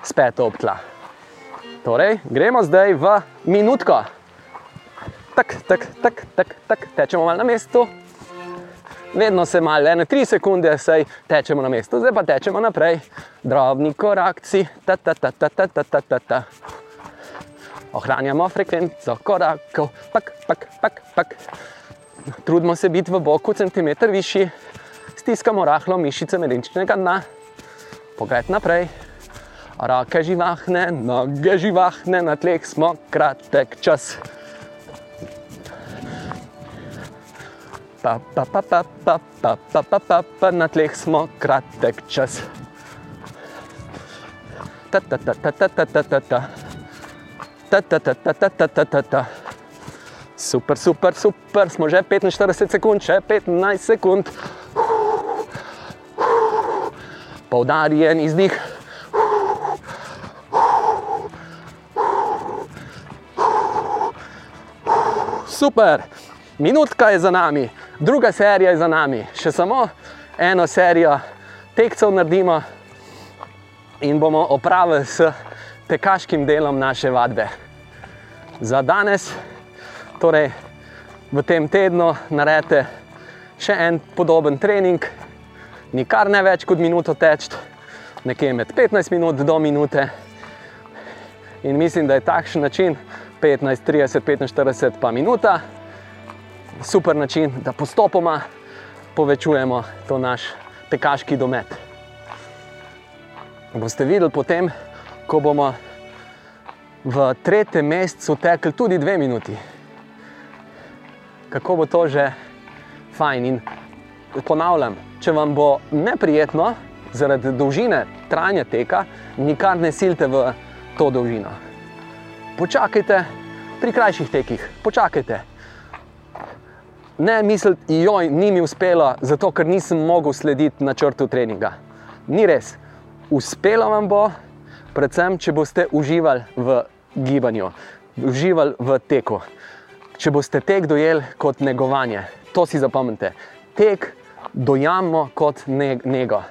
speto ob tla. Torej, gremo zdaj v minutko. Tak, tak, tak, tak, tak. Tečemo malo na mestu. Vedno se malo, ene tri sekunde, sej tečemo na mestu, zdaj pa tečemo naprej. Drobni korakci, ta, ta, ta, ta, ta, ta, ta, ta, ta. Ohranjamo frekvenco korakov, pak, pak, pak, pak. Trudimo se biti v boku centimeter višji, stiskamo rahlo mišice medeničnega dna. Pogled naprej, roke živahne, noge živahne, na tleh smo kratek čas. Pa, pa, pa, pa, pa, pa, pa, pa, pa, pa, na tleh smo kratek čas. Super, super, super, smo že 45 sekund, še 15 sekund. Poudarjen izdih. Super, minutka je za nami, druga serija je za nami, še samo eno serijo tekcev naredimo in bomo opravili s tekaškim delom naše vadbe. Za danes, torej v tem tednu, naredite še en podoben trening, nikar ne več kot minuto teč, nekje med 15 minut do minute. In mislim, da je takšen način, 15, 30, 45 pa minuta, super način, da postopoma povečujemo to naš tekaški domet. Boste videli potem, ko bomo v tretjem mesecu tekli tudi dve minuti. Kako bo to že fajn. In ponavljam, če vam bo neprijetno zaradi dolžine trajanja teka, nikar ne silite v to dolžino. Počakajte pri krajših tekih, počakajte. Ne mislite, joj, ni mi uspelo, zato ker nisem mogel slediti načrtu treninga. Ni res. Uspelo vam bo, predvsem, če boste uživali v gibanju, uživali v teku. Če boste tek dojeli kot negovanje, to si zapomnite. Tek dojamemo kot nego.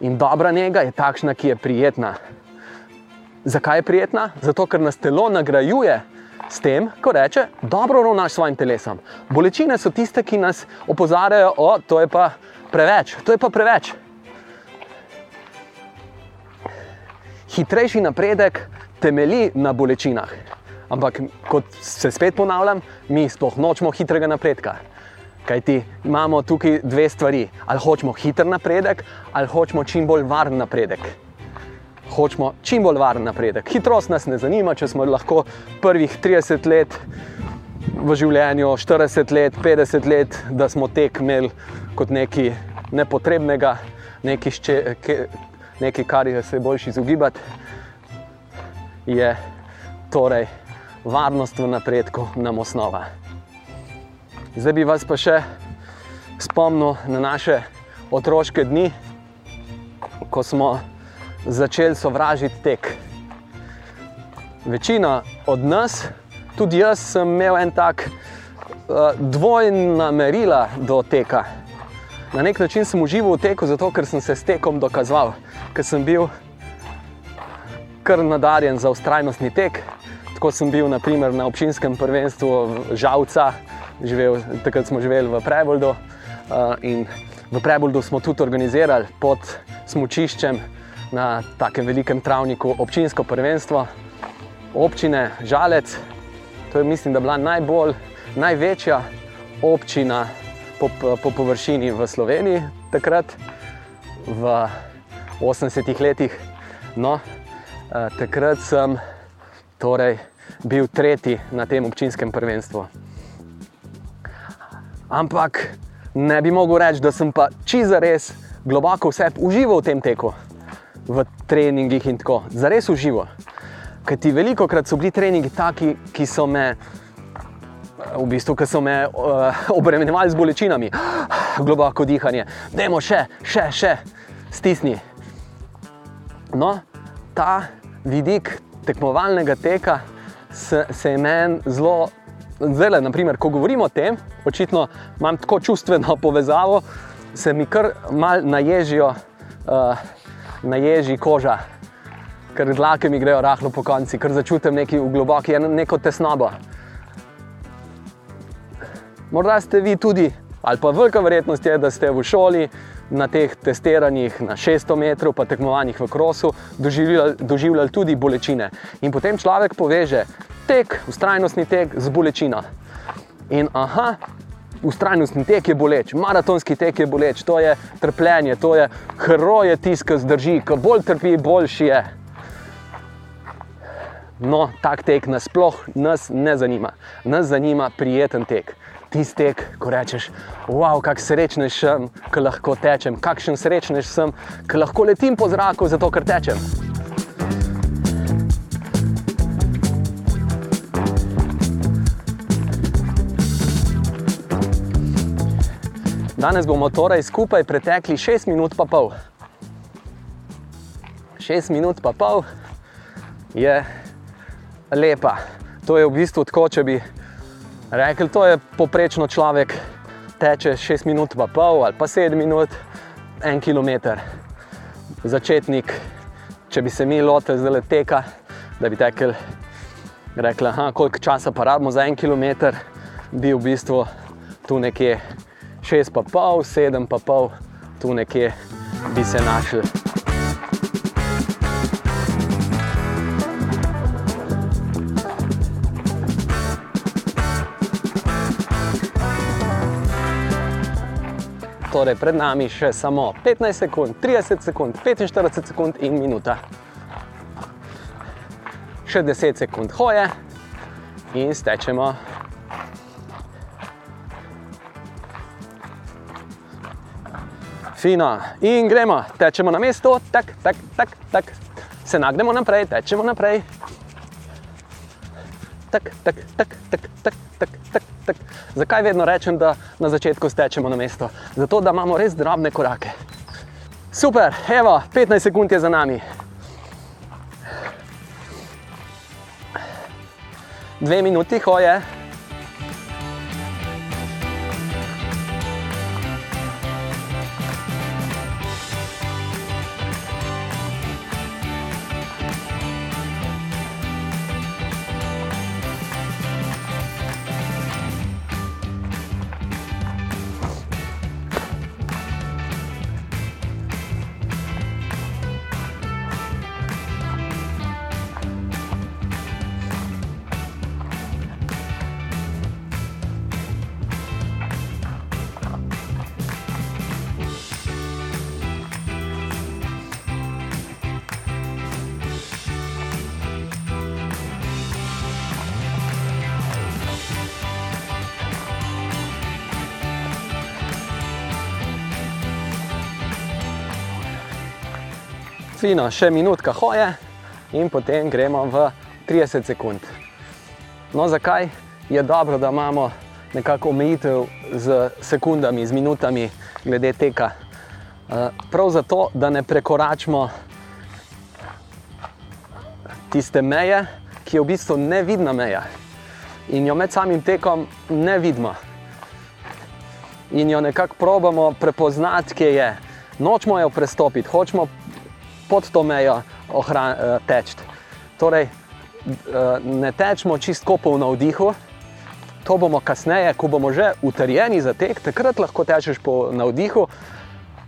In dobra njega je takšna, ki je prijetna. Zakaj je prijetna? Zato, ker nas telo nagrajuje s tem, ko reče, dobro ravnaš s svojim telesom. Bolečine so tiste, ki nas opozarjajo, da to je pa preveč, to je pa preveč. Hitrejši napredek temelji na bolečinah. Ampak, kot se spet ponavljam, mi sploh nočemo hitrega napredka. Kaj ti imamo tukaj dve stvari. Ali hočemo hiter napredek, ali hočemo čim bolj varen napredek. Hočemo čim bolj varen napredek. Hitrost nas ne zanima, če smo lahko prvih 30 let v življenju, 40 let, 50 let, da smo tek imeli kot nekaj nepotrebnega, nekaj, šče, nekaj kar je se boljši izogibati. Je torej varnost v napredku nam osnova. Zdaj bi vas pa še spomnil na naše otroške dni, ko smo začeli sovražiti tek. Večina od nas tudi jaz sem imel en tak uh, dvojna merila do teka. Na nek način sem užival v teku, zato ker sem se s tekom dokazoval, ker sem bil kar nadarjen za ustrajnostni tek. Tako sem bil naprimer, na občinskem prvenstvu Žalca, živel, takrat smo živeli v Preboldu. Uh, in v Preboldu smo tudi organizirali pod smočiščem na takem velikem travniku občinsko prvenstvo občine Žalec. To je, mislim, da bila najbolj, največja občina po, po površini v Sloveniji takrat, v 80-ih letih. No, eh, takrat sem torej, bil tretji na tem občinskem prvenstvu. Ampak ne bi mogel reči, da sem pa čisto res globoko vse užival v tem teku, v treningih in tako, zares užival. Ker ti veliko krat so bili treningi taki, ki so me, v bistvu, ki so me uh, obremenjevali z bolečinami, globoko dihanje, dajmo še, še, še, stisni. No, ta vidik tekmovalnega teka se, se je meni zelo, zelo, naprimer, ko govorimo o tem, očitno imam tako čustveno [laughs] povezavo, se mi kar mal naježijo, uh, naježi koža ker dlake mi grejo rahlo po konci, ker začutim neki v globoki neko tesnobo. Morda ste vi tudi, ali pa velika verjetnost je, da ste v šoli na teh testiranjih na 600 metrov, pa tekmovanjih v krosu, doživljali, doživljali tudi bolečine. In potem človek poveže tek, ustrajnostni tek z bolečino. In aha, ustrajnostni tek je boleč, maratonski tek je boleč, to je trpljenje, to je heroje tiska zdrži, ki bolj trpi, boljši je. No, tak tek nas sploh nas ne zanima. Nas zanima prijeten tek. Tisti tek, ko rečeš, wow, kako srečen sem, ker lahko tečem, kakšen srečen sem, ker lahko letim po zraku, zato ker tečem. Danes bomo torej skupaj pretekli 6 minut pa pol. 6 minut pa pol je lepa. To je v bistvu tako, če bi rekel, da je poprečno človek teče 6 minut, pa pol ali pa 7 minut, 1 km. Začetnik, če bi se mi lotili zdaj teka, da bi tekel, da koliko časa pa rabimo za 1 km, bi v bistvu tu nekje 6 pa pol, 7 pa pol, tu nekje bi se našli. torej pred nami še samo 15 sekund, 30 sekund, 45 sekund in minuta. Še 10 sekund hoje in stečemo. Fino, in gremo, tečemo na mesto, tak, tak, tak, tak. se nagnemo naprej, tečemo naprej. Tak, tak, tak, tak, tak, tak, tak, tak. Zakaj vedno rečem, da na začetku stečemo na mesto? Zato, da imamo res drobne korake. Super, evo, 15 sekund je za nami. Dve minuti hoje. Fino, še minutka hoje in potem gremo v 30 sekund. No, zakaj je dobro, da imamo nekako omejitev z sekundami, z minutami, glede teka? Eh, prav zato, da ne prekoračimo tiste meje, ki je v bistvu nevidna meja. in jo med samim tekom ne vidimo. In jo nekako probamo prepoznati, kje je. Nočemo jo prestopiti, hočemo pod to mejo eh, teči. Torej, eh, ne tečemo čistko po navdihu, to bomo kasneje, ko bomo že utrjeni za tek, takrat lahko tečeš po navdihu,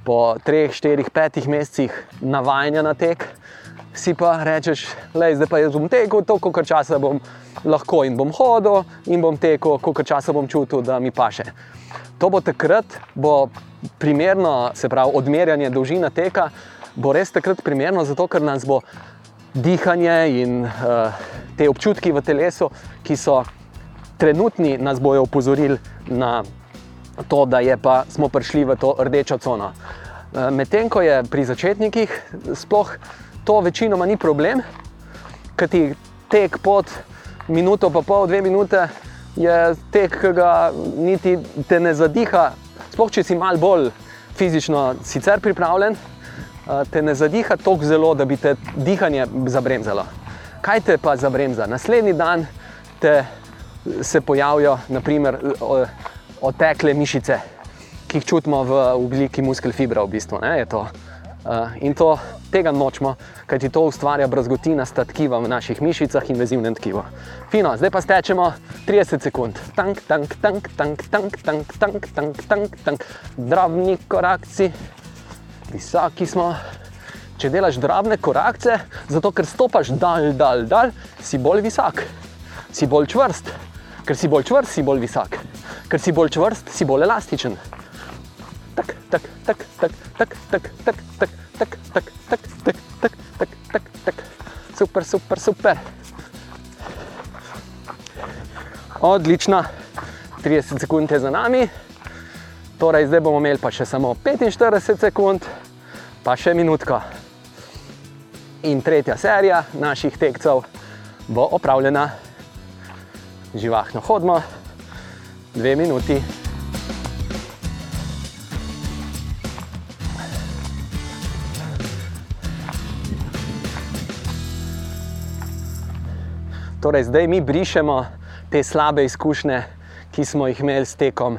po 3, 4, 5 mesecih navajanja na tek. Si pa rečeš, da zdaj pa jaz bom tekel, toliko časa bom lahko in bom hodil in bom tekel, koliko časa bom čutil, da mi paše. To bo takrat, bo primerno, se pravi, odmerjanje dolžine teka, bo res takrat primerno, zato ker nas bo dihanje in uh, te občutki v telesu, ki so trenutni, nas bojo upozorili na to, da pa, smo prišli v to rdečo cono. Uh, Medtem ko je pri začetnikih, sploh to večinoma ni problem, ker ti tek pod minuto, pa pol, dve minute, je tek, ki ga niti te ne zadiha. Sploh če si mal bolj fizično sicer pripravljen, te ne zadiha tako zelo, da bi te dihanje zabremzalo. Kaj te pa zabremza? Naslednji dan te se pojavijo naprimer, otekle mišice, ki jih čutimo v obliki muskelfibra. V bistvu, Uh, in to, tega nočemo, kajti to ustvarja brazgotina tkiva v naših mišicah in vezivnem tkivu. Fino, zdaj pa stečemo 30 sekund. Tank, tank, tank, tank, tank, tank, tank, tank, tank, tank. drobni korakci, visoki smo. Če delaš drobne korakce, zato ker stopaš dal, dal, dal, si bolj visok, si bolj čvrst. Ker si bolj čvrst, si bolj visok. Ker si bolj čvrst, si bolj elastičen tak, tak, tak, tak, tak, tak, tak, tak, tak, tak, tak, tak, tak, tak, tak, tak. Super, super, super. Odlično, 30 sekund je za nami, torej zdaj bomo imeli pa še samo 45 sekund, pa še minutko. In tretja serija naših tekcev bo opravljena. Živahno hodimo, dve minuti. Torej, zdaj mi brišemo te slabe izkušnje, ki smo jih imeli s tekom,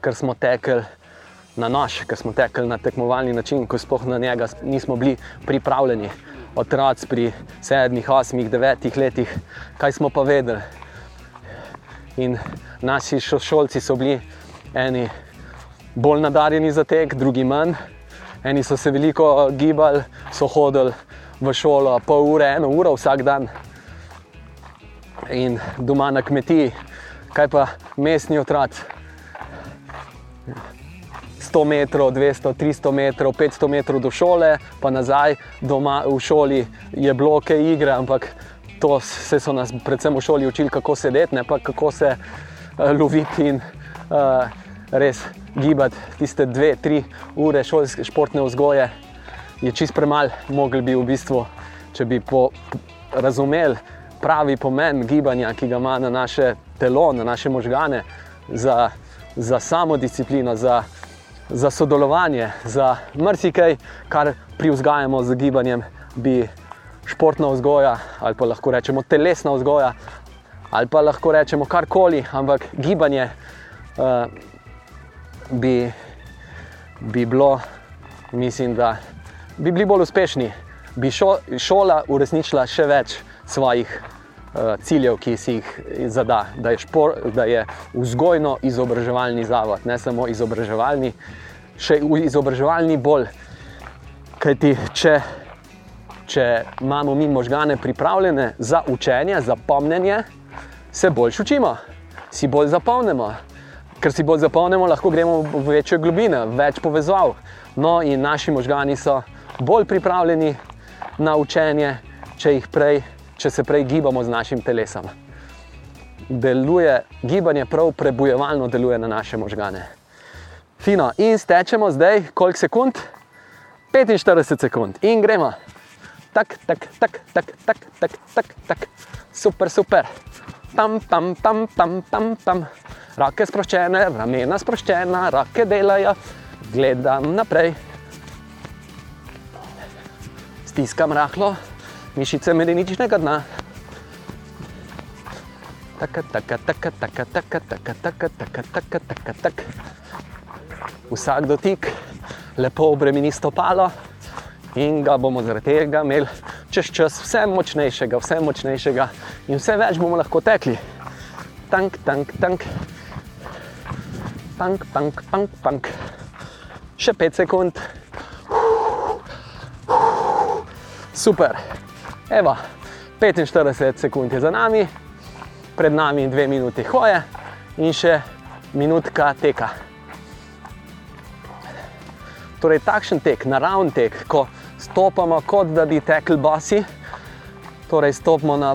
ker smo tekli na nož, ker smo tekli na tekmovalni način, ko sploh na njega nismo bili pripravljeni. Otroci pri sedmih, osmih, devetih letih, kaj smo pa vedeli. In naši šolci so bili eni bolj nadarjeni za tek, drugi manj. Eni so se veliko gibali, so hodili v šolo pol ure, eno uro vsak dan in doma na kmetiji, kaj pa mestni otroci. 100 metrov, 200, 300 metrov, 500 metrov do šole, pa nazaj doma v šoli je bilo kaj igre, ampak to se so nas predvsem v šoli učili, kako sedeti, ne pa kako se uh, loviti in uh, res gibati. Tiste dve, tri ure šolske športne vzgoje je čist premalo, mogli bi v bistvu, če bi razumeli pravi pomen gibanja, ki ga ima na naše telo, na naše možgane, za, za samo disciplino, za, za sodelovanje, za marsikaj, kar privzgajamo z gibanjem, bi športna vzgoja ali pa lahko rečemo telesna vzgoja. Ali pa lahko rečemo karkoli, ampak gibanje uh, bi, bi bilo, mislim, da bi bili bolj uspešni, bi šo, šola uresničila še več svojih ciljev, ki si jih zada, da je, špor, da je vzgojno-izobraževalni zavod, ne samo izobraževalni, še izobraževalni bolj. Kajti, če, če imamo mi možgane pripravljene za učenje, za pomnjenje, se bolj učimo, si bolj zapomnimo. Ker si bolj zapomnimo, lahko gremo v večje globine, več povezav. No, in naši možgani so bolj pripravljeni na učenje, če jih prej, če se prej gibamo z našim telesom. Deluje, gibanje prav prebojevalno deluje na naše možgane. Fino, in stečemo zdaj, koliko sekund? 45 sekund in gremo. Tak, tak, tak, tak, tak, tak, tak, tak. super, super. Pam, pam, pam, pam, pam, pam. Roke sproščene, ramena sproščena, roke delajo, gledam naprej. Stiskam rahlo, mišice medeničnega dna. Taka, taka, taka, taka, taka, taka, taka, taka, taka, taka, taka. Vsak dotik lepo obremeni stopalo in ga bomo zaradi tega imeli čez čas vse močnejšega, vse močnejšega in vse več bomo lahko tekli. Tank, tank, tank. Pank, pank, pank, pank. Še 5 sekund. Super. Evo, 45 sekund je za nami, pred nami dve minuti hoje in še minutka teka. Torej, takšen tek, naravni tek, ko stopamo, kot da bi tekli basi, torej stopimo na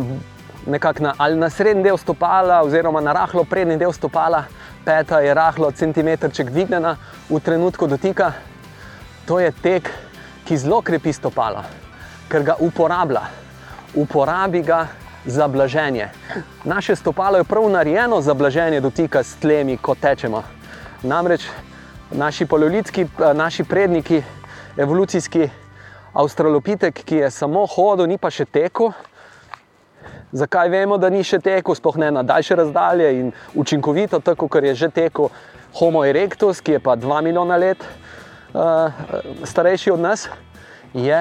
nekako na, ali na srednji del stopala, oziroma na rahlo prednji del stopala, peta je rahlo centimetrček dvignjena v trenutku dotika. To je tek, ki zelo krepi stopala, ker ga uporablja. Uporabi ga za blaženje. Naše stopalo je prav narejeno za blaženje dotika s tlemi, ko tečemo. Namreč naši paleolitski, naši predniki, evolucijski avstralopitek, ki je samo hodil, ni pa še tekel. Zakaj vemo, da ni še tekel, sploh ne na daljše razdalje in učinkovito, tako kot je že tekel Homo erectus, ki je pa 2 milijona let uh, starejši od nas, je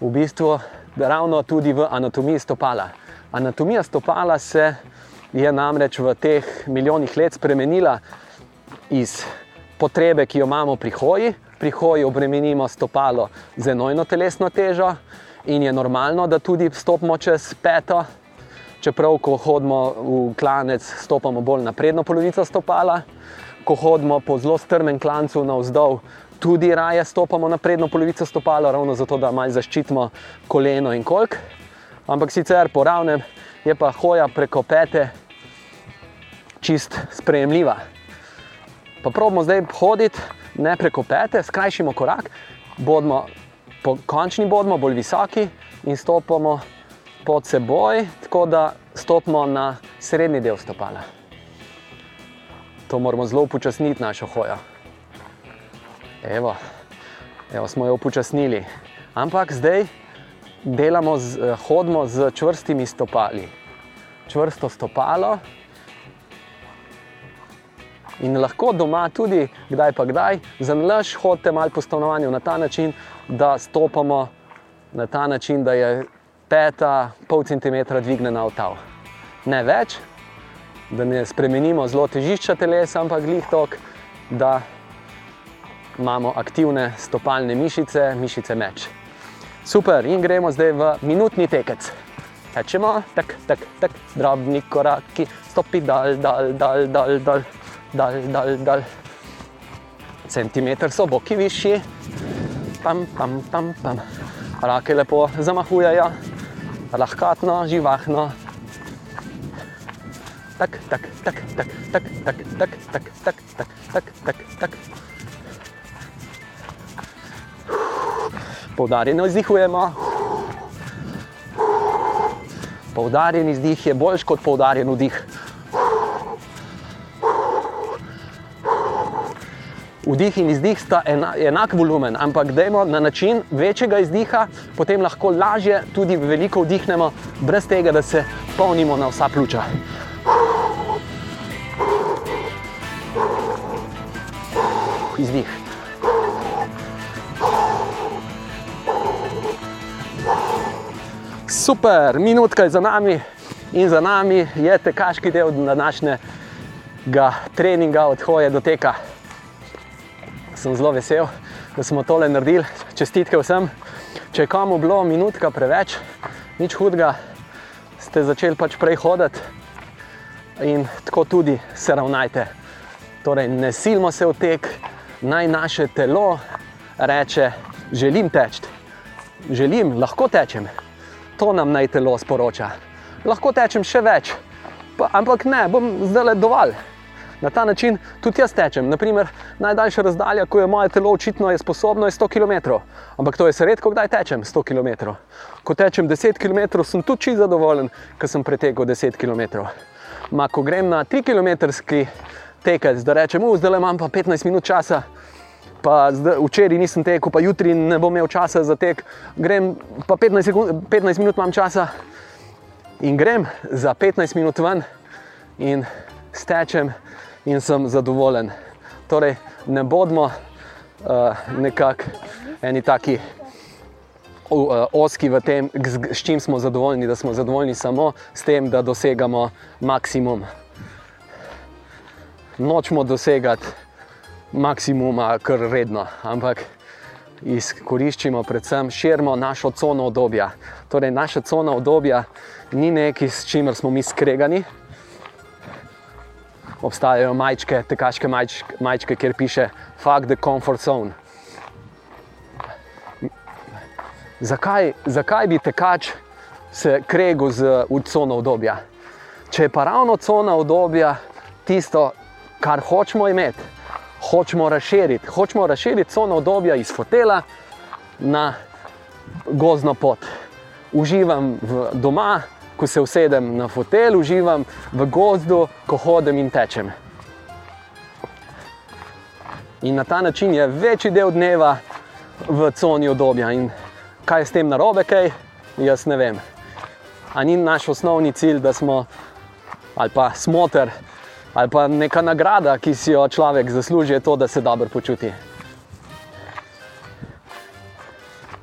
v bistvu ravno tudi v anatomiji stopala. Anatomija stopala se je namreč v teh milijonih let spremenila iz potrebe, ki jo imamo pri hoji. Pri hoji obremenimo stopalo z enojno telesno težo in je normalno, da tudi stopimo čez peto. Čeprav, ko hodimo v klanec, stopamo bolj na prednjo polovico stopala, ko hodimo po zelo strmem klancu navzdol, tudi raje stopamo na prednjo polovico stopala, ravno zato, da malo zaščitimo koleno in kolk. Ampak sicer po ravnem je pa hoja preko pete čist sprejemljiva. Pa pravimo zdaj hoditi ne preko pete, skrajšimo korak, bodimo po končni bodimo bolj visoki in stopimo pod seboj, tako da stopimo na srednji del stopala. To moramo zelo upočasniti našo hojo. Evo, evo smo jo upočasnili. Ampak zdaj delamo, z, hodimo z čvrstimi stopali. Čvrsto stopalo. In lahko doma tudi, kdaj pa kdaj, za nalaž hodite malo po stanovanju na ta način, da stopamo na ta način, da je peta pol centimetra dvignjena v tav. Ne več, da ne spremenimo zelo težišča telesa, ampak glih tok, da imamo aktivne stopalne mišice, mišice meč. Super, in gremo zdaj v minutni tekec. Tečemo, tak, tak, tak, drobni koraki, stopi dal, dal, dal, dal, dal, dal, dal, dal. Centimeter so boki višji, pam, pam, pam, pam. Rake lepo zamahujejo, lahkatno, živahno. Tak, tak, tak, tak, tak, tak, tak, tak, tak, tak, tak, tak, tak. Poudarjeno izdihujemo. Poudarjen izdih je boljši kot poudarjen vdih. Vdih in izdih sta enak volumen, ampak dajmo na način večjega izdiha, potem lahko lažje tudi veliko vdihnemo, brez tega, da se polnimo na vsa pljuča. Izdih. Super, minutka je za nami in za nami je tekaški del današnjega treninga od hoje do teka. Sem zelo vesel, da smo tole naredili. Čestitke vsem. Če je komu bilo minutka preveč, nič hudega, ste začeli pač prej hoditi in tako tudi se ravnajte. Torej, ne silimo se v tek, naj naše telo reče: Želim teči, želim, lahko tečem. To nam naj telo sporoča. Lahko tečem še več, pa, ampak ne, bom zdaj le dovolj. Na ta način tudi jaz tečem. Naprimer, najdaljša razdalja, ko je moje telo očitno je sposobno, je 100 km. Ampak to je redko, kdaj tečem 100 km. Ko tečem 10 km, sem tudi čisto zadovoljen, ker sem pretekel 10 km. Ma, ko grem na 3 km tekec, da rečem, zdaj imam pa 15 minut časa, pa zdaj, včeraj nisem tekel, pa jutri ne bom imel časa za tek, grem pa 15, sekund, 15 minut imam časa in grem za 15 minut ven, in stečem in sem zadovoljen. Torej, ne bodimo uh, nekako eni taki uh, oski v tem, s čim smo zadovoljni, da smo zadovoljni samo s tem, da dosegamo maksimum. Nočemo dosegati maksimuma, kar redno, ampak izkoriščimo, predvsem širimo našo cono obdobja. Torej, naša cona obdobja ni nekaj, s čimer smo mi skregani. Obstajajo majčke, tekaške majčke, majčke kjer piše: Fuck the comfort zone. Zakaj, zakaj bi tekač se kregel z cono obdobja? Če je pa ravno cona obdobja tisto, kar hočemo imeti, hočemo razširiti, hočemo razširiti cono obdobja iz fotela na gozdno pot. Uživam v doma, ko se usedem na fotel, uživam v gozdu, ko hodim in tečem. In na ta način je večji del dneva v coni obdobja. In kaj je s tem narobe, kaj jaz ne vem. Ani ni naš osnovni cilj, da smo ali pa smotr ali pa neka nagrada, ki si jo človek zasluži, to, da se dobro počuti.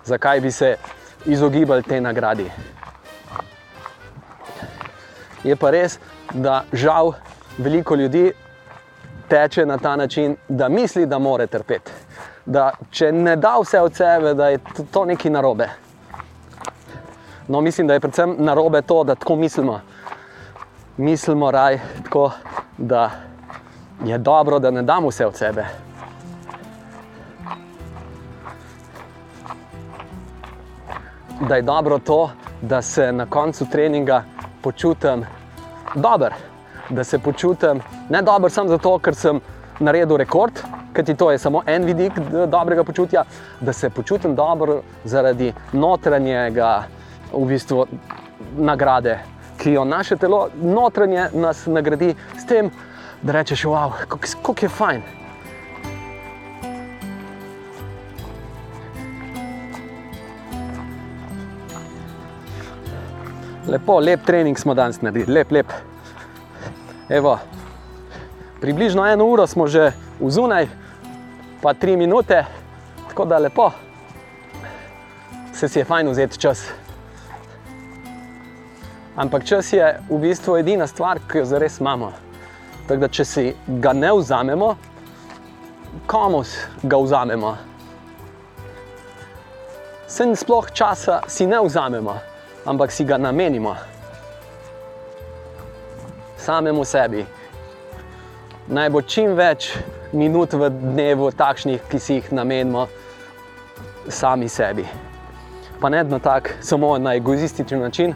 Zakaj bi se izogibali te nagradi? Je pa res, da žal veliko ljudi teče na ta način, da misli, da more trpeti. Da če ne da vse od sebe, da je to nekaj narobe. No, mislim, da je predvsem narobe to, da tako mislimo. Mislimo raj tako, da je dobro, da ne damo vse od sebe. Da je dobro to, da se na koncu treninga počutim dobro, da se počutim ne dobro samo zato, ker sem naredil rekord, ker ti to je samo en vidik dobrega počutja, da se počutim dobro zaradi notranjega v bistvu, nagrade, ki jo naše telo notranje nas nagradi s tem, da rečeš, wow, kako je fajn. Lepo, lep trening smo danes naredili, lep, lep. Evo, približno eno uro smo že v zunaj, pa tri minute, tako da lepo, se si je fajn vzeti čas. Ampak čas je v bistvu edina stvar, ki jo zares imamo. Tako da, če si ga ne vzamemo, komu ga vzamemo? Sem sploh časa si ne vzamemo, ampak si ga namenimo samemu sebi. Naj bo čim več minut v dnevu takšnih, ki si jih namenimo sami sebi. Pa ne na tak, samo na egoističen način,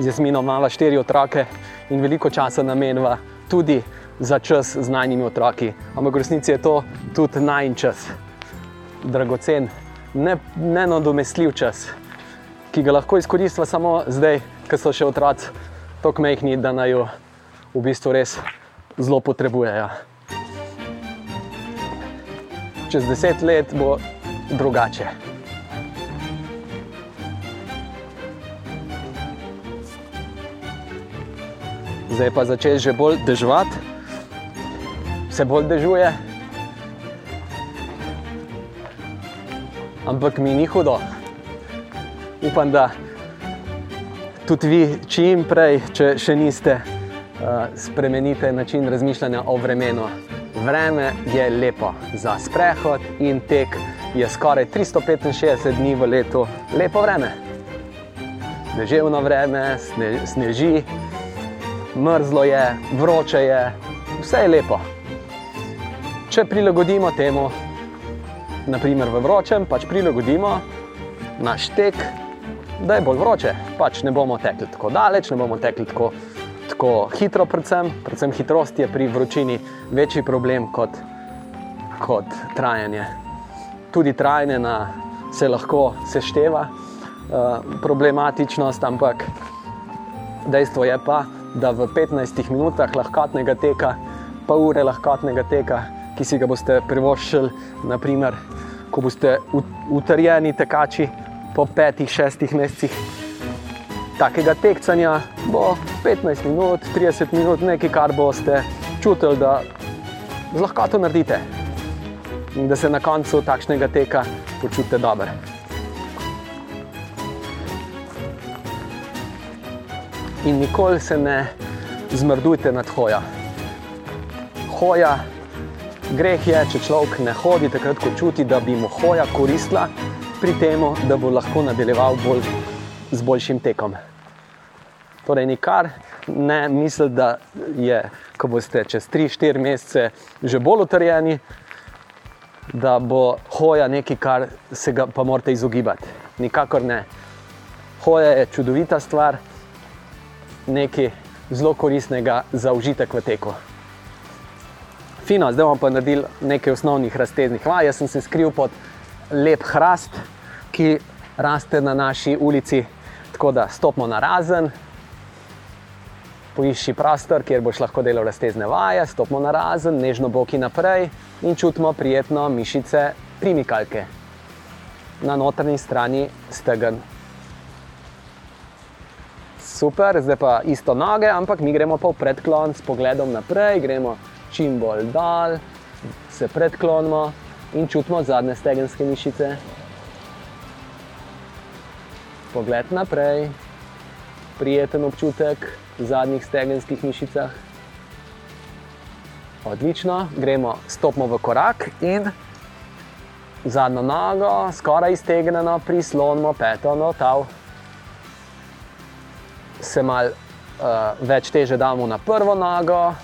z Jasminom imamo štiri otroke in veliko časa namenjava tudi za čas z najnižjimi otroki. Ampak v resnici je to tudi najn čas, dragocen, ne, nenadomestljiv čas, ki ga lahko izkoristiva samo zdaj, ko so še otroci tako mehki, da naj jo v bistvu res zelo potrebujejo. Čez deset let bo drugače. Zdaj pa začne že bolj deževati, vse bolj dežuje. Ampak mi ni hudo. Upam, da tudi vi čim prej, če še niste, uh, spremenite način razmišljanja o vremenu. Vreme je lepo za sprehod in tek je skoraj 365 dni v letu lepo vreme. Deževno vreme, sneži, mrzlo je, vroče je, vse je lepo. Če prilagodimo temu, naprimer v vročem, pač prilagodimo naš tek, da je bolj vroče. Pač ne bomo tekli tako daleč, ne bomo tekli tako, tako hitro, predvsem. predvsem hitrost je pri vročini večji problem kot, kot trajanje. Tudi trajanje na, se lahko sešteva uh, problematičnost, ampak dejstvo je pa, da v 15 minutah lahkotnega teka, pa ure lahkotnega teka, ki si ga boste privoščili, naprimer, ko boste utrjeni tekači po petih, šestih mesecih, takega tekcanja bo 15 minut, 30 minut, nekaj, kar boste čutili, da z lahkoto naredite in da se na koncu takšnega teka počutite dobro. In nikoli se ne zmrdujte nad hojo. Hoja, greh je, če človek ne hodi takrat, ko čuti, da bi mu hoja koristila pri tem, da bo lahko nadaljeval bolj, z boljšim tekom. Torej, nikar ne mislite, da je, ko boste čez 3-4 mesece že bolj utrjeni, da bo hoja nekaj, kar se ga pa morate izogibati. Nikakor ne. Hoja je čudovita stvar, nekaj zelo koristnega za užitek v teku. Fino, zdaj bomo pa naredili nekaj osnovnih razteznih vaj. Jaz sem se skril pod lep hrast, ki raste na naši ulici. Tako da stopimo na razen, poišči prostor, kjer boš lahko delal raztezne vaje, stopimo na razen, nežno boki naprej in čutimo prijetno mišice primikalke na notranji strani stegen. Super, zdaj pa isto noge, ampak mi gremo pa v predklon s pogledom naprej, gremo čim bolj dol, se predklonimo in čutimo zadnje stegenske mišice. Pogled naprej, prijeten občutek v zadnjih stegenskih mišicah. Odlično, gremo, stopimo v korak in zadnjo nogo, skoraj iztegnjeno, prislonimo peto na tav. Se mal uh, več teže damo na prvo nogo,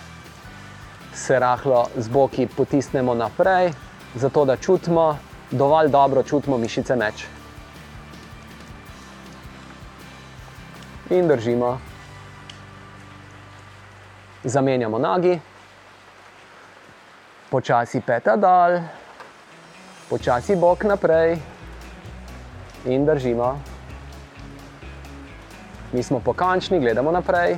se rahlo z boki potisnemo naprej, zato da čutimo, dovolj dobro čutimo mišice meč. In držimo. Zamenjamo nogi počasi peta dol, počasi bok naprej in držimo. Mi smo pokončni, gledamo naprej.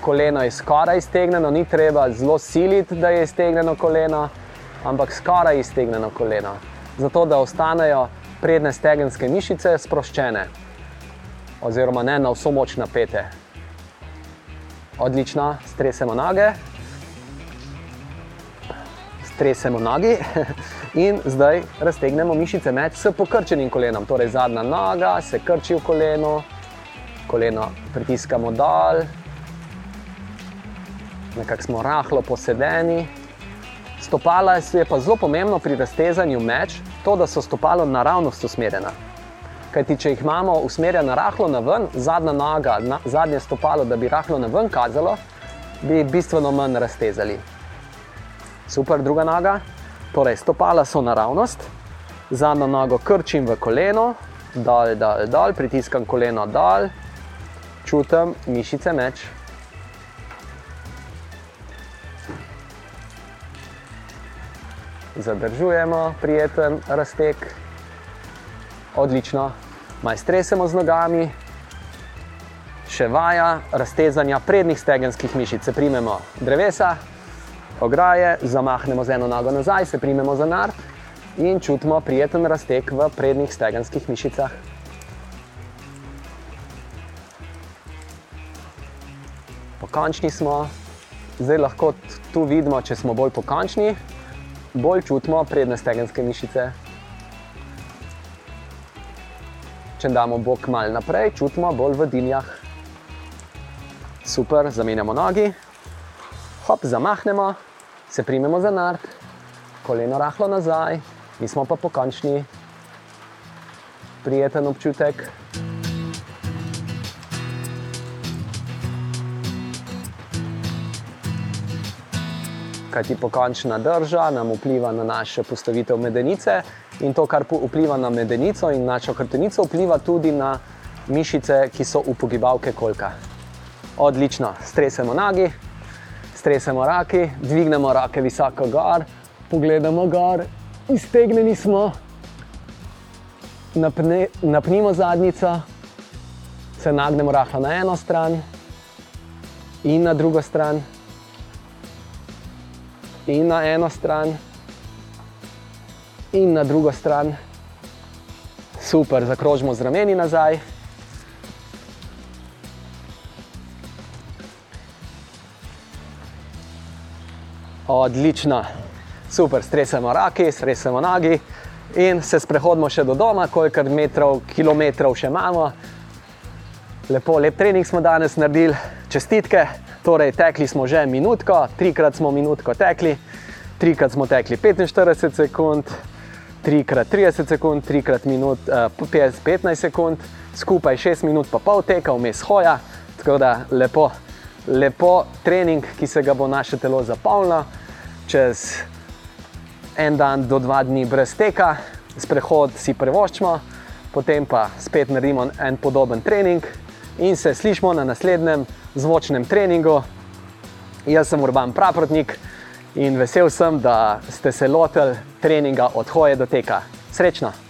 Koleno je skoraj iztegnjeno, ni treba zelo siliti, da je iztegnjeno koleno, ampak skoraj iztegnjeno koleno. Zato da ostanejo prednje stegenske mišice sproščene, oziroma ne na vso moč napete. Odlično, stresemo noge, stresemo nogi [laughs] in zdaj raztegnemo mišice med s pokrčenim kolenom. Torej, zadnja noga se krči v koleno, koleno pritiskamo dol, nekako smo rahlo posedeni. Stopala je pa zelo pomembno pri raztezanju meč, to, da so stopalo naravnost usmerjena. Kajti, če jih imamo usmerjena rahlo na ven, zadnja noga, na, zadnje stopalo, da bi rahlo na ven kazalo, bi bistveno manj raztezali. Super, druga noga. Torej, stopala so naravnost, zadnjo nogo krčim v koleno, dol, dol, dol, pritiskam koleno dol, čutim mišice meč. Zadržujemo prijeten raztek odlično, maj stresemo z nogami, še vaja raztezanja prednjih stegenskih mišic. Se primemo drevesa, ograje, zamahnemo z eno nogo nazaj, se primemo za nard in čutimo prijeten raztek v prednjih stegenskih mišicah. Pokončni smo, zdaj lahko tu vidimo, če smo bolj pokončni, bolj čutimo prednje stegenske mišice. Če damo bok malo naprej, čutimo bolj v dinjah. Super, zamenjamo nogi, hop, zamahnemo, se primemo za nard, koleno rahlo nazaj, mi smo pa pokončni, prijeten občutek. Kaj ti pokončna drža nam vpliva na našo postavitev medenice, In to, kar vpliva na medenico in našo hrbtenico, vpliva tudi na mišice, ki so upogibalke kolka. Odlično, stresemo nogi, stresemo roki, dvignemo roke visoko gor, pogledamo gor, iztegnjeni smo, napne, napnimo zadnjico, se nagnemo rahlo na eno stran in na drugo stran, in na eno stran in na drugo stran. Super, zakrožimo z rameni nazaj. Odlično, super, stresemo roki, stresemo nogi in se sprehodimo še do doma, koliko metrov, kilometrov še imamo. Lepo, lep trening smo danes naredili, čestitke. Torej, tekli smo že minutko, trikrat smo minutko tekli, trikrat smo tekli 45 sekund, trikrat 30 sekund, trikrat minut, uh, 15 sekund, skupaj 6 minut pa pol teka, vmes hoja. Tako da lepo, lepo trening, ki se ga bo naše telo zapolnilo čez en dan do dva dni brez teka, sprehod si prevoščimo, potem pa spet naredimo en podoben trening in se slišmo na naslednjem zvočnem treningu. Jaz sem Urban Praprotnik in vesel sem, da ste se lotili treninga od hoje do teka. Srečno!